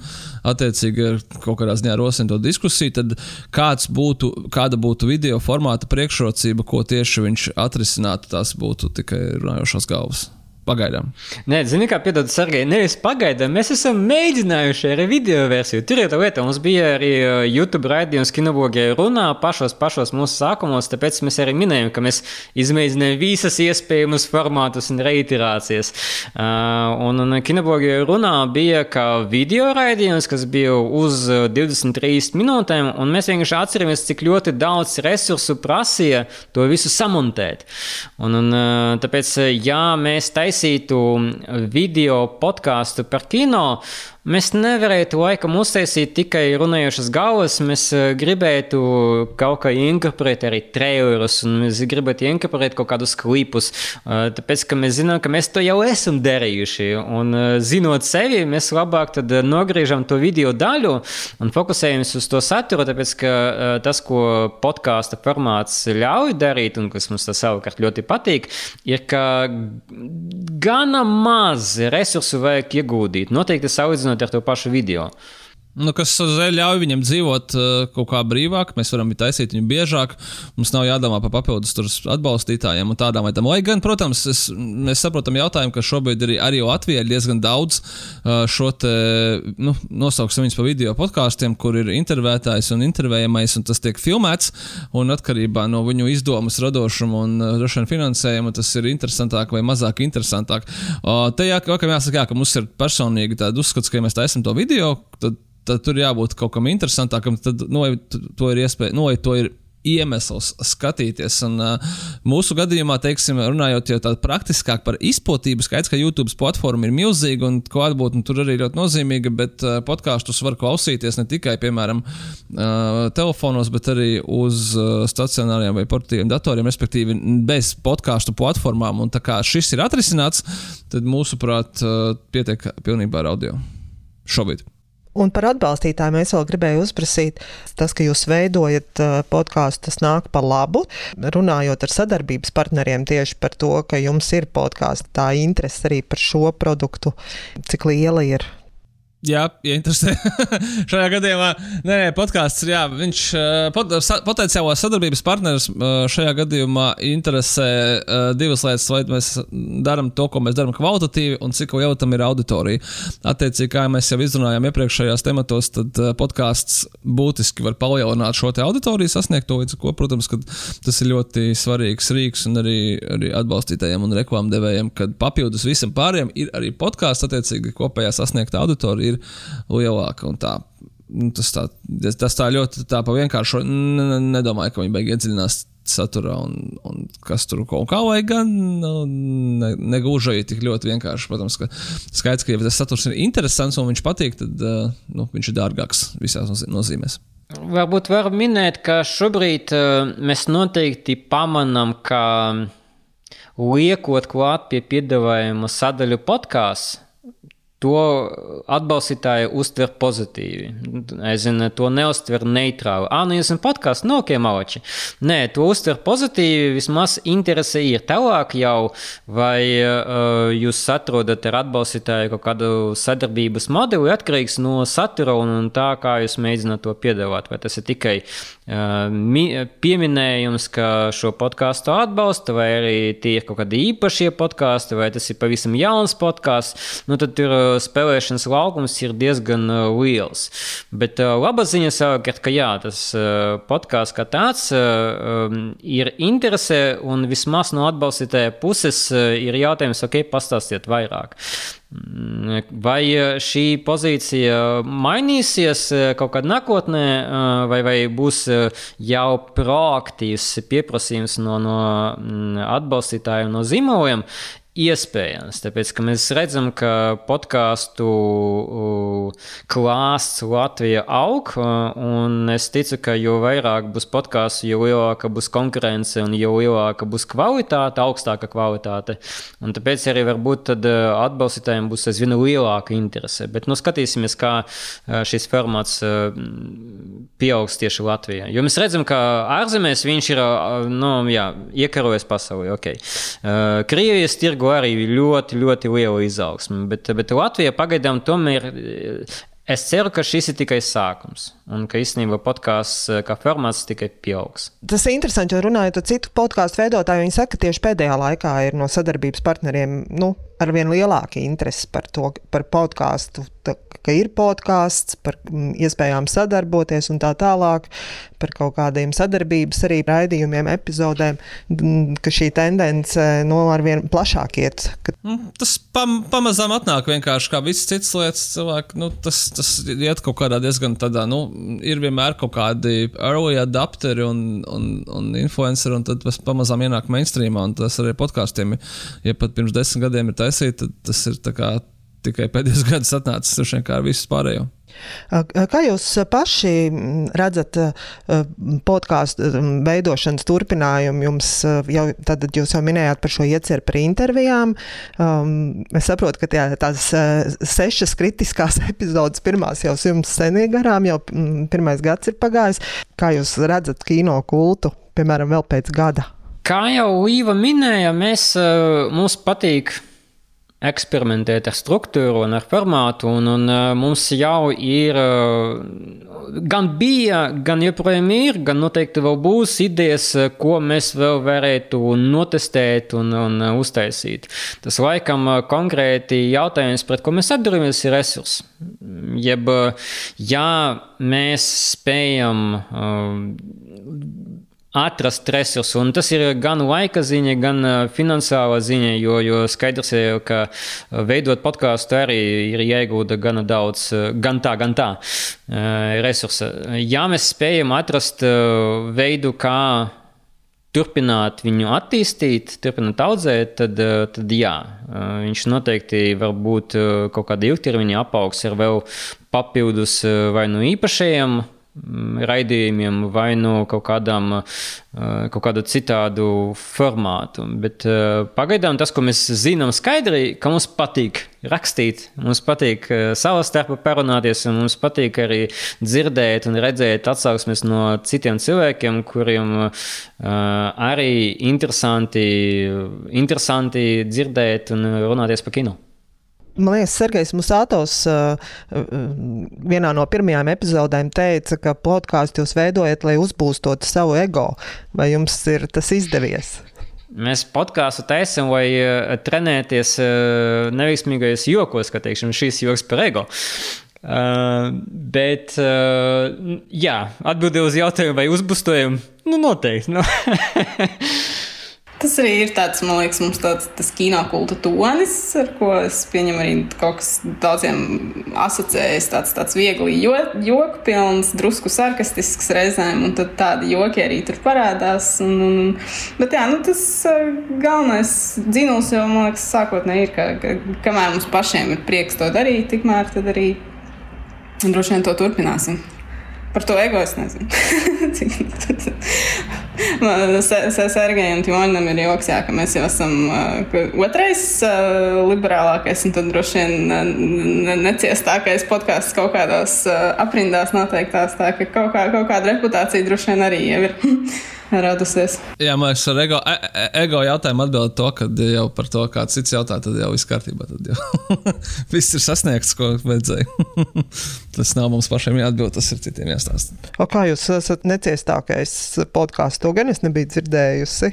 attiecīgi kaut kādā ziņā rosina to diskusiju, tad kāds būtu, kāda būtu video formāta priekšrocība, ko tieši viņš atrisinātu, tas būtu tikai runājošās galvas. Pagaidām. Nē, zini, kā piedod, Sergei, nevis pagaidām. Mēs esam mēģinājuši arī video versiju. Tur ir tā lieta, mums bija arī uh, YouTube raidījums kinobogē runā pašos, pašos mūsu sākumos, tāpēc mēs arī minējām, ka mēs izmēģinājām visas iespējamas formātus un reiterācijas. Uh, un, un kinobogē runā bija kā video raidījums, kas bija uz 23 minūtēm, un mēs vienkārši atceramies, cik ļoti daudz resursu prasīja to visu samontēt. Un, un uh, tāpēc, jā, mēs taisām taisītu video podkāstu par kino, Mēs nevarētu laikam uztaisīt tikai runājošas galvas. Mēs eh, gribētu kaut kā inkorporēt arī trailerus, un mēs gribētu inkorporēt kaut kādus klipus. Eh, tāpēc, ka mēs zinām, ka mēs to jau esam darījuši. Un eh, zinot sevi, mēs labāk nogriežam to video daļu un fokusējamies uz to saturu. Tāpēc, ka tas, ko podkāstu formāts ļauj darīt, un kas mums tas savukārt ļoti patīk, ir, ka gana maz resursu vajag iegūdīt. Noteikti salīdzinot salīdzinot ar to pašu video. Nu, kas ļauj viņam dzīvot uh, kaut kā brīvāk, mēs varam taisīt viņu biežāk. Mums nav jādomā par papildus atbalstītājiem un tādām lietām. Lai gan, protams, es, mēs saprotam jautājumu, ka šobrīd arī, arī Latvijā ir diezgan daudz uh, šo te, nu, nosauksim viņus pa video podkāstiem, kur ir intervētājs un intervējamais, un tas tiek filmēts. Un atkarībā no viņu izdomas, radošuma un uh, droši vien finansējuma tas ir interesantāk vai mazāk interesantāk. Te jā, jāsaka, jā, ka mums ir personīgi tāda uzskats, ka ja mēs taisam to video, tad tad tur jābūt kaut kam interesantākam. Tad nu, to ir iespēja, nu, to ir iemesls skatīties. Un, uh, mūsu gadījumā, teiksim, runājot jau tādā praktiskāk par izplatību, skaidrs, ka YouTube platforma ir milzīga un klātbūtne tur arī ļoti nozīmīga, bet uh, podkāstus var klausīties ne tikai, piemēram, uh, telefonos, bet arī uz uh, stacionāriem vai portatīviem datoriem, respektīvi bez podkāstu platformām. Un tā kā šis ir atrisināts, tad mūsuprāt, uh, pietiek pilnībā ar audio šobrīd. Un par atbalstītājiem es vēl gribēju uzprasīt, tas, ka jūs veidojat uh, podkāstu, tas nāk par labu. Runājot ar sadarbības partneriem tieši par to, ka jums ir podkāsts, tā interese arī par šo produktu, cik liela ir Jā, interesē. Šajā gadījumā nē, podkāsts ir. Jā, viņš pot, potenciālo sadarbības partneris šajā gadījumā interesē divas lietas. Vai mēs darām to, ko mēs darām kvalitatīvi, un cik liela tam ir auditorija. Attiecīgi, kā mēs jau izrunājām iepriekšējās tematos, tad podkāsts būtiski var palielināt šo auditoriju sasniegto, līdz ko, protams, tas ir ļoti svarīgs rīks un arī, arī atbalstītājiem un reklāmdevējiem, kad papildus visam pārējiem ir arī podkāsts, attiecīgi kopējā sasniegta auditorija ir lielāka. Tā, nu, tas, tā, tas tā ļoti tā pa vienkāršu nedomāju, ka viņi beig iedziļinās saturā un, un kas tur kaut kā vajag. Gan nu, ne, negluži tik ļoti vienkārši. Protams, ka skaidrs, ka ja tas saturs ir interesants un viņš patīk, tad uh, nu, viņš ir dārgāks visās nozīmēs. Varbūt var minēt, ka šobrīd uh, mēs noteikti pamanām, ka liekot klāt pie piedāvājuma sadaļu podkāstu, to atbalstītāji uztver pozitīvi. Zinu, to neuztver neitrāli. Ah, nu jūs esat podkāsts, no ok, maloči. Nē, to uztver pozitīvi, vismaz interese ir tālāk jau, vai uh, jūs atrodat ar atbalstītāju kaut kādu sadarbības modeli atkarīgs no satura un, un tā, kā jūs mēģināt to piedāvāt. Vai tas ir tikai uh, pieminējums, ka šo podkāstu atbalsta, vai arī tie ir kaut kādi īpašie podkāsti, vai tas ir pavisam jauns podkāsts. Nu, tad tur spēlēšanas laukums ir diezgan liels. Bet laba ziņa savukārt, ka jā, tas podkāsts kā tāds ir interesē un vismaz no atbalstītāja puses ir jautājums, ok, pastāstiet vairāk. Mm, vai šī pozīcija mainīsies kaut kad nākotnē, vai, vai būs jau proaktīvs pieprasījums no, no mm, atbalstītājiem, no zīmoliem? Iespējams, tāpēc ka mēs redzam, ka podkāstu klāsts Latvijā aug, un es ticu, ka jo vairāk būs podkāstu, jo lielāka būs konkurence un jo lielāka būs kvalitāte, augstāka kvalitāte. Un tāpēc arī varbūt tad atbalstītājiem būs aizvien lielāka interese. Bet nu, skatīsimies, kā šis formāts pieaugs tieši Latvijā. Jo mēs redzam, ka ārzemēs viņš ir nu, jā, iekarojis pasauli. Okay. Krievijas tirgu tirgu arī ļoti, ļoti liela izaugsme. Bet, bet Latvija pagaidām tomēr. Es ceru, ka šis ir tikai sākums, un ka īstenībā podkāsts kā formāts tikai pieaugs. Tas ir interesanti, jo runājot ar citu podkāstu veidotāju, viņi saka, ka tieši pēdējā laikā ir no sadarbības partneriem nu, arvien lielāka interese par to, par podkāstu, ka ir podkāsts, par mm, iespējām sadarboties un tā tālāk, par kaut kādiem sadarbības arī raidījumiem, epizodēm, mm, ka šī tendence no nu, arvien plašāk iet. Ka... Nu, tas pam, pamazām atnāk vienkārši kā visas citas lietas. Cilvēki, nu, tas, tas iet kaut kādā diezgan tādā, nu, ir vienmēr kaut kādi early adapteri un, un, un influenceri, un tad tas pamazām ienāk mainstreamā, un tas arī podkāstiem, ja pat pirms desmit gadiem ir taisīt, tad tas ir tikai pēdējos gados atnācis ar visu pārējo. Kā jūs paši redzat podkāstu veidošanas turpinājumu? Jums jau, jūs jau minējāt par šo ieceru par intervijām. Um, es saprotu, ka tā, tās sešas kritiskās epizodes pirmās jau jums senī garām, jau pirmais gads ir pagājis. Kā jūs redzat kino kultu, piemēram, vēl pēc gada? Kā jau Līva minēja, mēs, mums patīk eksperimentēt ar struktūru un ar formātu. Un, un mums jau ir, gan bija, gan joprojām ir, gan noteikti vēl būs idejas, ko mēs vēl varētu notestēt un, un uztaisīt. Tas laikam konkrēti jautājums, pret ko mēs atduramies, ir resursi. Jeb, ja mēs spējam atrast resursus. Un tas ir gan laika ziņa, gan finansiāla ziņa, jo, jo skaidrs ir, ka veidot podkāstu arī ir jāiegūda gana daudz, gan tā, gan tā resursa. Ja mēs spējam atrast veidu, kā turpināt viņu attīstīt, turpināt audzēt, tad, tad jā, viņš noteikti var būt kaut kāda ilgtermiņa apaugs ar vēl papildus vai nu īpašajiem raidījumiem vai no kaut, kādām, eh, kaut kādu citādu formātu. Bet eh, pagaidām tas, ko mēs zinām skaidri, ka mums patīk rakstīt, mums patīk eh, savā starpā parunāties, un mums patīk arī dzirdēt un redzēt atsauksmes no citiem cilvēkiem, kuriem arī interesanti, interesanti dzirdēt un runāties par kino. Man liekas, Sergejs Musātovs uh, uh, vienā no pirmajām epizodēm teica, ka podkāstu jūs veidojat, lai uzbūstotu savu ego. Vai jums ir tas izdevies? Mēs podkāstu taisām, lai uh, trenēties uh, neveiksmīgajos jokos, kā teiksim, šīs joks par ego. Uh, bet, uh, jā, atbildēju uz jautājumu, vai uzbūstojam, nu noteikti. Nu. Tas arī ir tāds, man liekas, mums tāds tas kino kulta tonis, ar ko es pieņemu arī kaut kas daudziem asociējas. Tāds, tāds viegli jo, joku pilns, drusku sarkastisks reizēm, un tad tādi joki arī tur parādās. Un, un, bet jā, nu, tas galvenais dzinuls jau, man liekas, sākotnēji ir, ka, ka kamēr mums pašiem ir prieks to darīt, tikmēr tad arī droši vien to turpināsim. Par to ego es nezinu. Sergejam Timoņam ir joks, jā, ka mēs jau esam otrais liberālākais un tad droši vien neciestākais podkāsts kaut kādās aprindās noteiktās. Tā ka kaut, kā, kaut kāda reputācija droši vien arī jau ir. radusies. Jā, man liekas, ar ego, e, e, ego jautājumu atbild to, ka jau par to, kāds cits jautā, tad jau viss kārtībā. Tad jau viss ir sasniegts, ko vajadzēja. tas nav mums pašiem jāatbild, tas ir citiem jāstāsta. O kā jūs esat neciestākais podkāsts? To gan es nebiju dzirdējusi.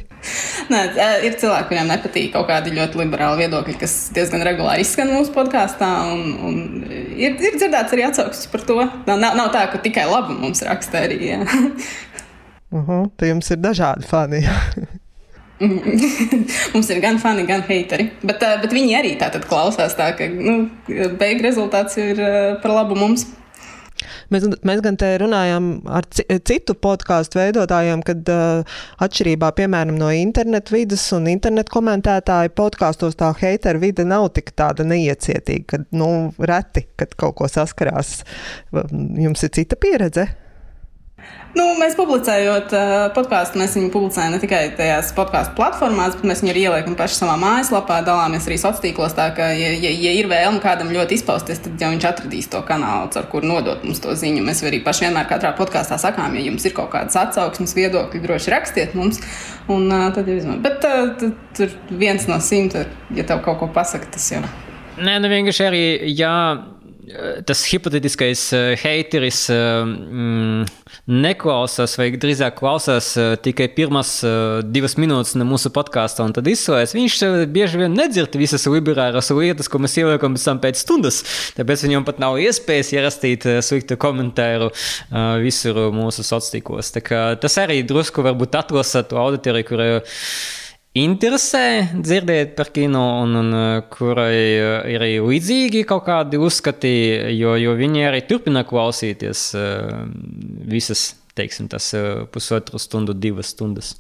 Nē, ir cilvēki, kuriem nepatīk kaut kādi ļoti liberāli viedokļi, kas diezgan regulāri izskan mūsu podkāstā. Un, un ir, ir dzirdēts arī atsauksmes par to. Nav, nav tā, ka tikai labi mums raksta arī. Uh -huh. Tad jums ir dažādi fani. Mums ir gan fani, gan heiteri. Bet, uh, bet viņi arī tātad klausās tā, ka nu, beigu rezultāts ir uh, par labu mums. Mēs, mēs gan te runājām ar citu podkāstu veidotājiem, kad uh, atšķirībā piemēram no internetu vidas un internetu komentētāju podkāstos tā heiteru vide nav tik tāda neiecietīga, kad nu, reti, kad kaut ko saskarās. Jums ir cita pieredze? Nu, mēs publicējot uh, podkāstu, mēs viņu publicējam ne tikai tajās podkāstu platformās, bet mēs viņu arī ieliekam paši savā mājaslapā, dalāmies arī sociālos tīklos. Tā kā, ja, ja, ja ir vēlme kādam ļoti izpausties, tad jau viņš atradīs to kanālu, ar kuru nodot mums to ziņu. Mēs arī paši vienmēr katrā podkāstā sakām, ja jums ir kaut kādas atsauksmes, viedokļi, droši rakstiet mums. Un, uh, tad izmantot. Bet uh, tur viens no simt, ja tev kaut ko pasaka, tas jau. Nē, nu vienkārši arī, jā. Tas hipotētiskais heiteris mm, neklausās, vai drīzāk klausās tikai pirmās divas minūtes no mūsu podkāsta, un tad izslēdz. Viņš bieži vien nedzird visas liberālas lietas, ko mēs ieliekam pēc tam pēc stundas. Tāpēc viņam pat nav iespējas ierastīt sliktu komentāru visur mūsu sociālos tīklos. Tas arī drusku varbūt atlasa to auditoriju, kur interesē dzirdēt par kino, un, un kurai ir arī līdzīgi kaut kādi uzskati, jo, jo viņi arī turpina klausīties visas, teiksim, tas pusotru stundu, divas stundas.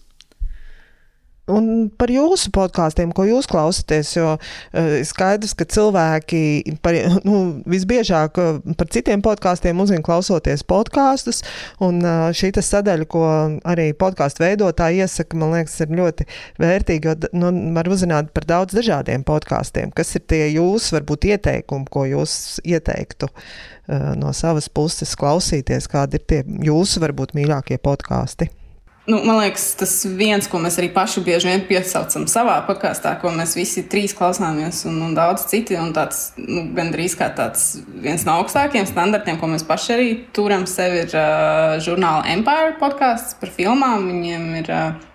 Un par jūsu podkāstiem, ko jūs klausāties, jo uh, skaidrs, ka cilvēki par, nu, visbiežāk par citiem podkāstiem uzzina klausoties podkāstus, un uh, šī sadaļa, ko arī podkāstu veidotāji iesaka, man liekas, ir ļoti vērtīga, jo nu, var uzzināt par daudz dažādiem podkāstiem. Kas ir tie jūsu, varbūt, ieteikumi, ko jūs ieteiktu no savas puses klausīties, kādi ir tie jūsu, varbūt, mīļākie podkāsti? Nu, man liekas, tas viens, ko mēs arī paši bieži vien piesaucam savā podkāstā, ko mēs visi trīs klausāmies, un, un daudz citi. Un tāds, nu, gandrīz kā tāds viens no augstākajiem standartiem, ko mēs paši arī turam sev, ir uh, žurnāla Empire podkāsts par filmām. Viņiem ir uh,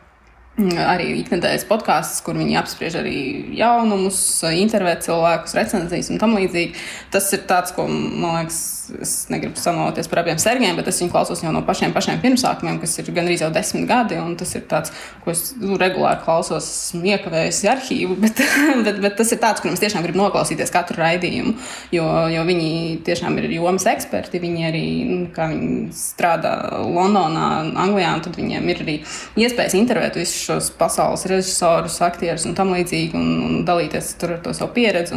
arī ikdienas podkāsts, kur viņi apspriež arī jaunumus, intervēt cilvēkus, recenzijas un tam līdzīgi. Tas ir tāds, ko man liekas, es negribu sanoties par abiem sergiem, bet es viņu klausos jau no pašiem, pašiem pirmsākumiem, kas ir gandrīz jau desmit gadi. Tas ir tāds, ko es nu, regulāri klausos, esmu iekavējusi arhīvu, bet, bet, bet tas ir tāds, kur es tiešām gribu noklausīties katru raidījumu, jo, jo viņi tiešām ir jomas eksperti. Viņi arī nu, viņi strādā Londonā, Anglijā, un tad viņiem ir arī iespējas intervēt visus šos pasaules režisorus, aktierus un tam līdzīgi, un, un dalīties ar to savu pieredzi.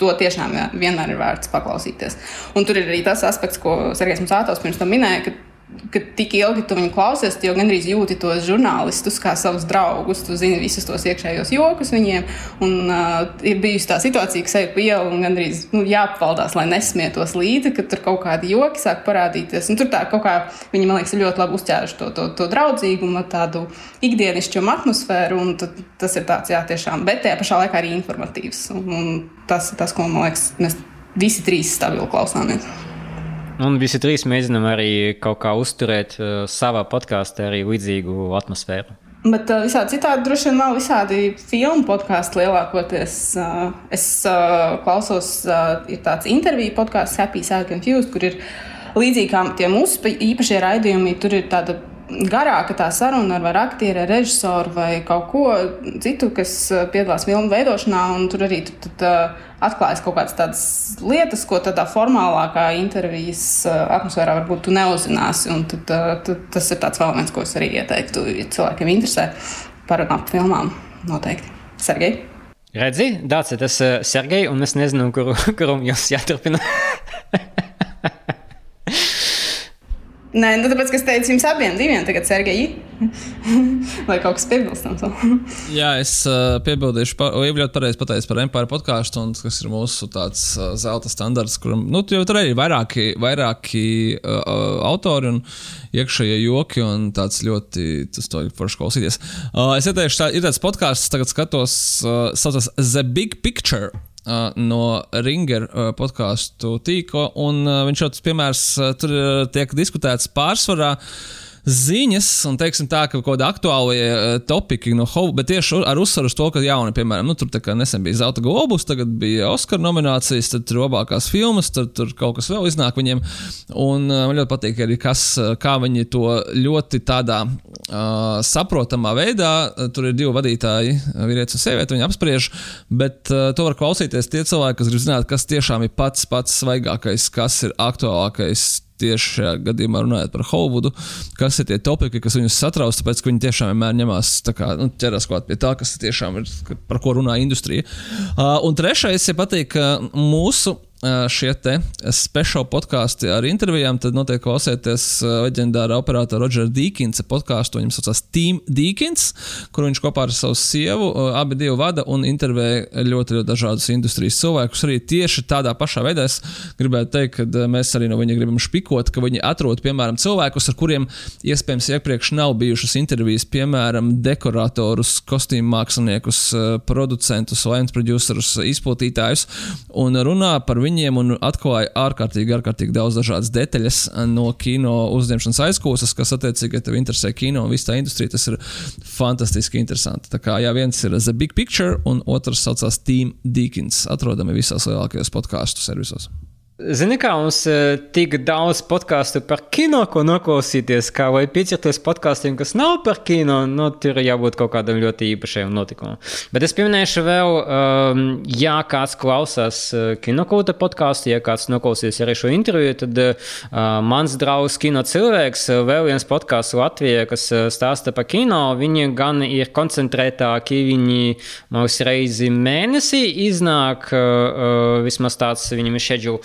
To tiešām jā, vienmēr ir vērts paklausīties. Un tur ir arī tas aspekts, ko Sergejs Musātovs pirms tam minēja, ka ka tik ilgi tu viņu klausies, tu jau gandrīz jūti tos žurnālistus kā savus draugus. Tu zini visus tos iekšējos jokus viņiem. Un, uh, ir bijusi tā situācija, ka sevi ielu un gandrīz nu, jāpavaldās, lai nesmietos līdzi, ka tur kaut kādi joki sāk parādīties. Un tur tā kaut kā viņi, man liekas, ļoti labi uzķēruši to, to, to draudzīgumu, tādu ikdienišķumu atmosfēru. Tas ir tāds, jā, tiešām, bet tajā pašā laikā arī informatīvs. Un, un tas ir tas, ko man liekas, mēs visi trīs stabili klausāmies. Un visi trīs mēģinām arī kaut kā uzturēt uh, savā podkāstā arī līdzīgu atmosfēru. Bet uh, visādi citādi droši vien nav visādi filmu podkāstu lielākoties. Uh, es uh, klausos, uh, ir tāds interviju podkāsts Happy Sad Confused, kur ir līdzīgi kā tie mūsu īpašie raidījumi, tur ir tāda garāka tā saruna ar, aktieru, ar režisoru vai kaut ko citu, kas uh, piedalās filmu veidošanā. Tur arī tad, tad, uh, atklājas kaut kādas lietas, ko tādā formālākā intervijas uh, atmosfērā varbūt tu neuzzināsi. Tad, tad, tas ir tāds vēl viens, ko es arī ieteiktu, ja cilvēkiem interesē par filmām. Noteikti. Sergei. Redzi, Dārts, tas ir Sergei, un es nezinu, kur, kuram jūs jāturpina. Nē, nu, tāpēc, es teicu jums abiem, diviem, tagad Sergeji. Vai kaut kas piebilstams? Jā, es uh, piebildīšu, par, jau ļoti pareizi pateicu par Empire podkāstu, kas ir mūsu tāds uh, zelta standarts, kuram nu, jau tur arī ir vairāki, vairāki uh, autori un iekšējie joki, un tāds ļoti tas to ir forši klausīties. Uh, es ieteikšu, tā, ir tāds podkāsts, tagad skatos, uh, saucas The Big Picture no Ringer podkāstu tīkla. Viņš jau tas piemērs tur tiek diskutēts pārsvarā ziņas, un teiksim tā, ka kaut kāda aktuāla uh, topika no Hovu, bet tieši ar uzsvaru uz to, ka jauni, piemēram, nu, tur nesen bija Zelta globus, tagad bija Oskara nominācijas, tad tur labākās filmas, tad tur kaut kas vēl iznāk viņiem. Un uh, man ļoti patīk arī, kas, kā viņi to ļoti tādā uh, saprotamā veidā, tur ir divi vadītāji, vīrietis un sieviete, viņi apspriež, bet uh, to var klausīties tie cilvēki, kas grib zināt, kas tiešām ir pats pats svaigākais, kas ir aktuālākais tieši šajā gadījumā runājot par Hollywoodu, kas ir tie topiki, kas viņus satrauc, tāpēc ka viņi tiešām vienmēr ņemās kā, nu, ķerās klāt pie tā, kas tiešām ir, par ko runā industrija. Uh, un trešais, ja patīk, mūsu šie te speciāli podkāsti ar intervijām, tad noteikti klausieties leģendārā operatora Rodžera Dīkinsa podkāstu. Viņam saucās Team Dīkins, kur viņš kopā ar savu sievu abi divi vada un intervē ļoti, ļoti dažādus industrijas cilvēkus. Arī tieši tādā pašā veidā es gribētu teikt, ka mēs arī no viņa gribam špikot, ka viņi atrod, piemēram, cilvēkus, ar kuriem iespējams iepriekš nav bijušas intervijas, piemēram, dekoratorus, kostīmu māksliniekus, producentus, lēns producerus, izplatītājus un runā par viņiem un atklāja ārkārtīgi, ārkārtīgi daudz dažādas detaļas no kino uzņemšanas aizkūsas, kas attiecīgi, ja tev interesē kino un viss tā industrija, tas ir fantastiski interesanti. Tā kā jā, viens ir The Big Picture un otrs saucās Team Deakins, atrodami visās lielākajos podkāstu servisos. Zini, kā mums ir uh, tik daudz podkāstu par kino, ko noklausīties, kā vai pieķerties podkāstiem, kas nav par kino, nu, tur jābūt kaut kādam ļoti īpašam notikumam. Bet es pieminēšu vēl, um, ja kāds klausās uh, kinokūta podkāstu, ja kāds noklausīs arī šo interviju, tad uh, mans draugs kino cilvēks, vēl viens podkāsts Latvijā, kas stāsta par kino, viņi gan ir koncentrētāki, viņi mums reizi mēnesī iznāk, uh, vismaz tāds viņam ir schedule.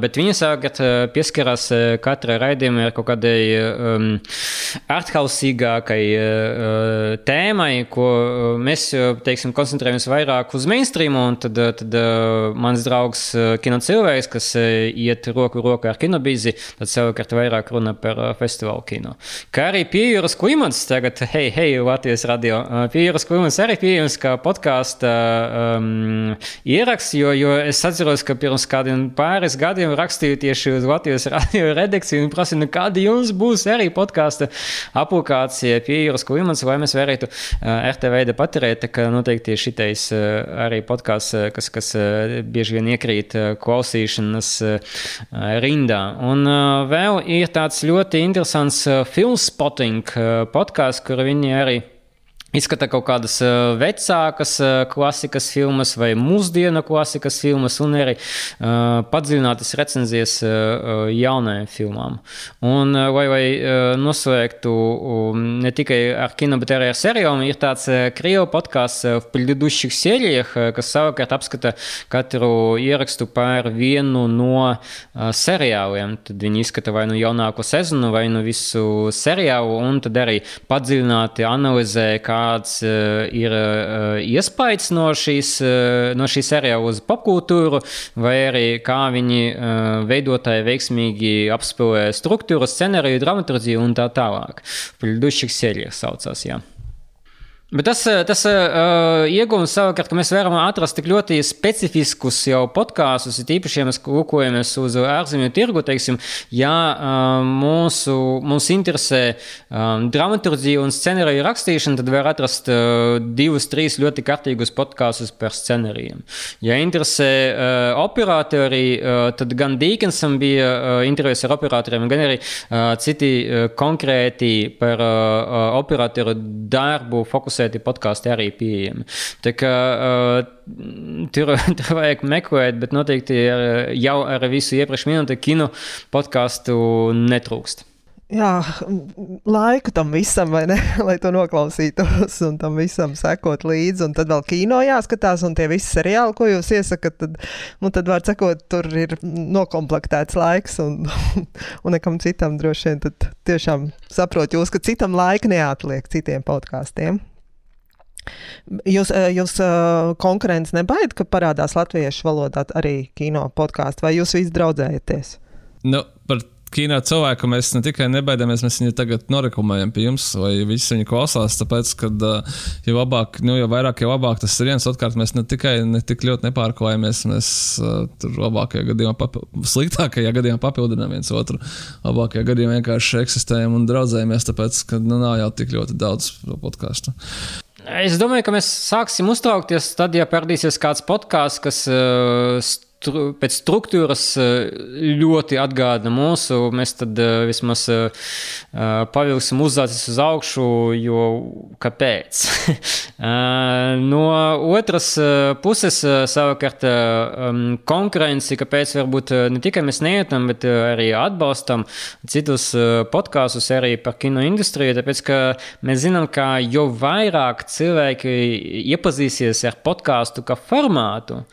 bet viņi savukārt pieskarās katrai raidījumai ar kaut kādai um, arthausīgākai uh, tēmai, ko mēs, teiksim, koncentrējamies vairāk uz mainstream, un tad, tad uh, mans draugs kino cilvēks, kas iet roku rokā ar kinobīzi, tad savukārt vairāk runa par festivālu kino. Kā arī Piejuras klimats tagad, hei, hei, Latvijas radio, Piejuras klimats arī pieejams kā podkāsta um, ieraksts, jo, jo es atceros, ka pirms kādiem pāris gadiem rakstīju tieši uz Latvijas radio redakciju un prasīju, nu, kāda jums būs arī podkāsta aplikācija pie jūras klimats, vai mēs varētu uh, RTV paturēt, ka noteikti šitais uh, arī podkāsts, uh, kas, kas bieži vien iekrīt klausīšanas rindā. Un vēl ir tāds ļoti interesants filmspotting podkāsts, kur viņi arī Izskata kaut kādas uh, vecākas uh, klasikas filmas vai mūsdienu klasikas filmas, un arī uh, padziļinātas recenzijas uh, jaunajām filmām. Un, uh, lai, lai uh, noslēgtu um, ne tikai ar kino, bet arī ar seriāliem, ir tāds uh, krievu podkāsts uh, в предыдущих сериях, uh, kas savukārt apskata katru ierakstu par vienu no uh, seriāliem. Tad viņi izskata vai nu jaunāko sezonu, vai nu visu seriālu, un tad arī padziļināti analizē, kā kāds eh, ir eh, iespējas no šīs, eh, no šīs seriāla uz popkultūru, vai arī kā viņi veidotāji veiksmīgi apspēlē struktūru, scenāriju, dramaturgiju un tā tālāk. Pļudušķīgs sērijas saucās. Jā. Bet tas, eh, tas uh, iegūms savukārt, ka mēs varam atrast tik ļoti specifiskus jau podkāstus, ir īpaši, ja mēs lūkojamies uz ārzemju tirgu, teiksim, ja uh, mūsu, mūs interesē um, dramaturgija un scenārija rakstīšana, tad var atrast uh, divus, trīs ļoti kārtīgus podkāstus par scenārijiem. Ja interesē uh, operatori, uh, tad gan Dīkensam bija uh, intervijas ar operatoriem, gan arī uh, citi uh, konkrēti par uh, operatoru darbu fokusējušies fiksēti podkāsti arī pieejami. Tā kā uh, tur, tur vajag meklēt, bet noteikti jau ar visu iepriekš minēto kino podkāstu netrūkst. Jā, laiku tam visam, ne? Lai to noklausītos un tam visam sekot līdzi. Un tad vēl kino jāskatās, un tie visi seriāli, ko jūs iesakat, tad, nu, tad var sakot, tur ir nokomplektēts laiks, un, un nekam citam droši vien tad tiešām saprot jūs, ka citam laika neatliek citiem podkāstiem. Jūs, eh, jūs eh, konkurence nebaida, ka parādās latviešu valodā arī kino podkāstu, vai jūs visi draudzējaties? Nu, par kino cilvēku mēs ne tikai nebaidāmies, mēs viņu tagad norekomendējam pie jums, lai visi viņu klausās. Tāpēc, ka uh, jo, labāk, nu, jo vairāk, jo labāk tas ir viens. Otrkārt, mēs ne tikai ne tik ļoti nepārklājamies, mēs tur labākajā gadījumā, papi, sliktākajā gadījumā papildinām viens otru. Labākajā gadījumā vienkārši eksistējam un draudzējamies, tāpēc, ka nu, nav jau tik ļoti daudz podkāstu. Es domāju, ka mēs sāksim uztraukties tad, ja perdīsies kāds podkāsts, kas uh, pēc struktūras ļoti atgādina mūsu. Mēs tad vismaz pavilksim uzzācis uz augšu, jo kāpēc? no otras puses, savukārt, konkurenci, kāpēc varbūt ne tikai mēs neietam, bet arī atbalstam citus podkāstus arī par kino industriju, tāpēc, ka mēs zinām, ka jo vairāk cilvēki iepazīsies ar podkāstu kā formātu,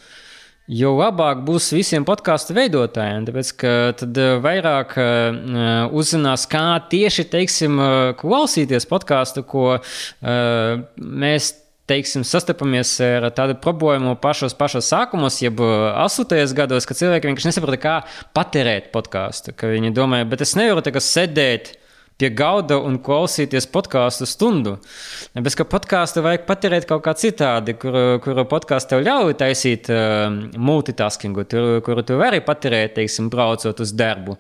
jo labāk būs visiem podkāstu veidotājiem. Tāpēc, ka tad eh, vairāk uh, uzzinās, kā tieši teiksim, uh, klausīties podkāstu, ko uh, mēs. Teiksim, sastopamies ar tādu problēmu pašos, pašos sākumos, jeb astotajos gados, kad cilvēki vienkārši nesaprata, kā patērēt podkāstu. Viņi domāja, bet es nevaru tagad sēdēt pie gauda un klausīties podkāstu stundu. Bez ka podkāstu vajag patērēt kaut kā citādi, kur, kur podkāstu tev ļauj taisīt uh, multitaskingu, tur, kuru tu vari patērēt, teiksim, braucot uz darbu.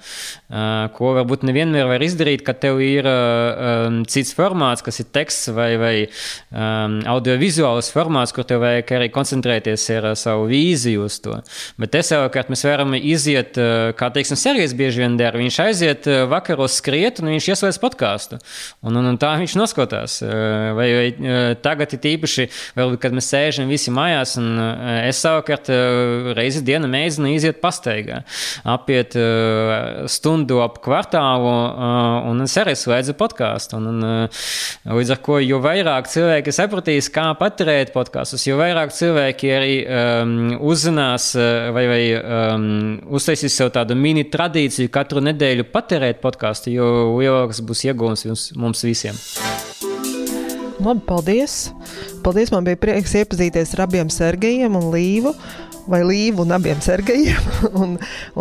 Uh, ko varbūt nevienmēr var izdarīt, ka tev ir uh, cits formāts, kas ir teksts vai, vai um, audiovizuāls formāts, kur tev vajag arī koncentrēties ar uh, savu vīziju uz to. Bet te savukārt mēs varam iziet, uh, kā teiksim, Sergejs bieži vien dara. Viņš aiziet uh, vakaros skriet un viņš iesaistās klausās podkāstu. Un, un, un tā viņš noskatās. Vai, vai tagad ir īpaši, vēl, kad mēs sēžam visi mājās, un es savukārt reizi dienā mēģinu iziet pastaigā, apiet stundu ap kvartālu, un es arī slēdzu podkāstu. Un, un, līdz ar to, jo vairāk cilvēki sapratīs, kā paturēt podkāstus, jo vairāk cilvēki arī um, uzzinās vai, vai um, uztaisīs sev tādu mini tradīciju katru nedēļu patērēt podkāstu, jo lielāks būs iegūms mums visiem. Labi, paldies! Paldies! Man bija prieks iepazīties ar abiem Sergejiem un Līvu. Vai līvu un abiem sergejiem, un,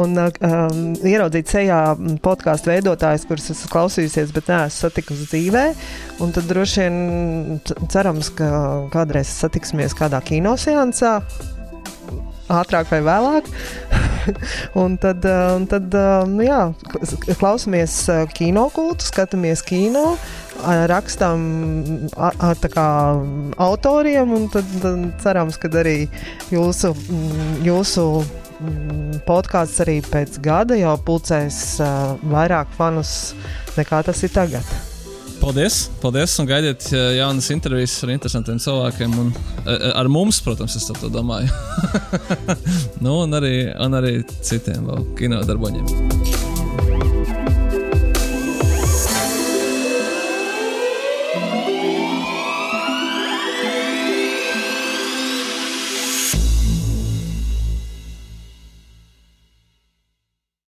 un um, ieraudzīt sejā podkāstu veidotājus, kurus esmu klausījusies, bet neesmu satikusi dzīvē. Un tad droši vien cerams, ka kādreiz satiksimies kādā kinoseansā, ātrāk vai vēlāk. un tad, uh, un tad nu jā, klausamies uh, kinokultu, skatāmies kino, rakstām ar kā, autoriem, un tad, tad cerams, ka arī jūsu, mm, jūsu mm, podkāsts arī pēc gada jau pulcēs uh, vairāk fanus nekā tas ir tagad. Paldies, paldies, un gaidiet jaunas intervijas ar interesantiem cilvēkiem. Un, ar mums, protams, es to domāju. nu, un, arī, un arī citiem vēl kino darboņiem.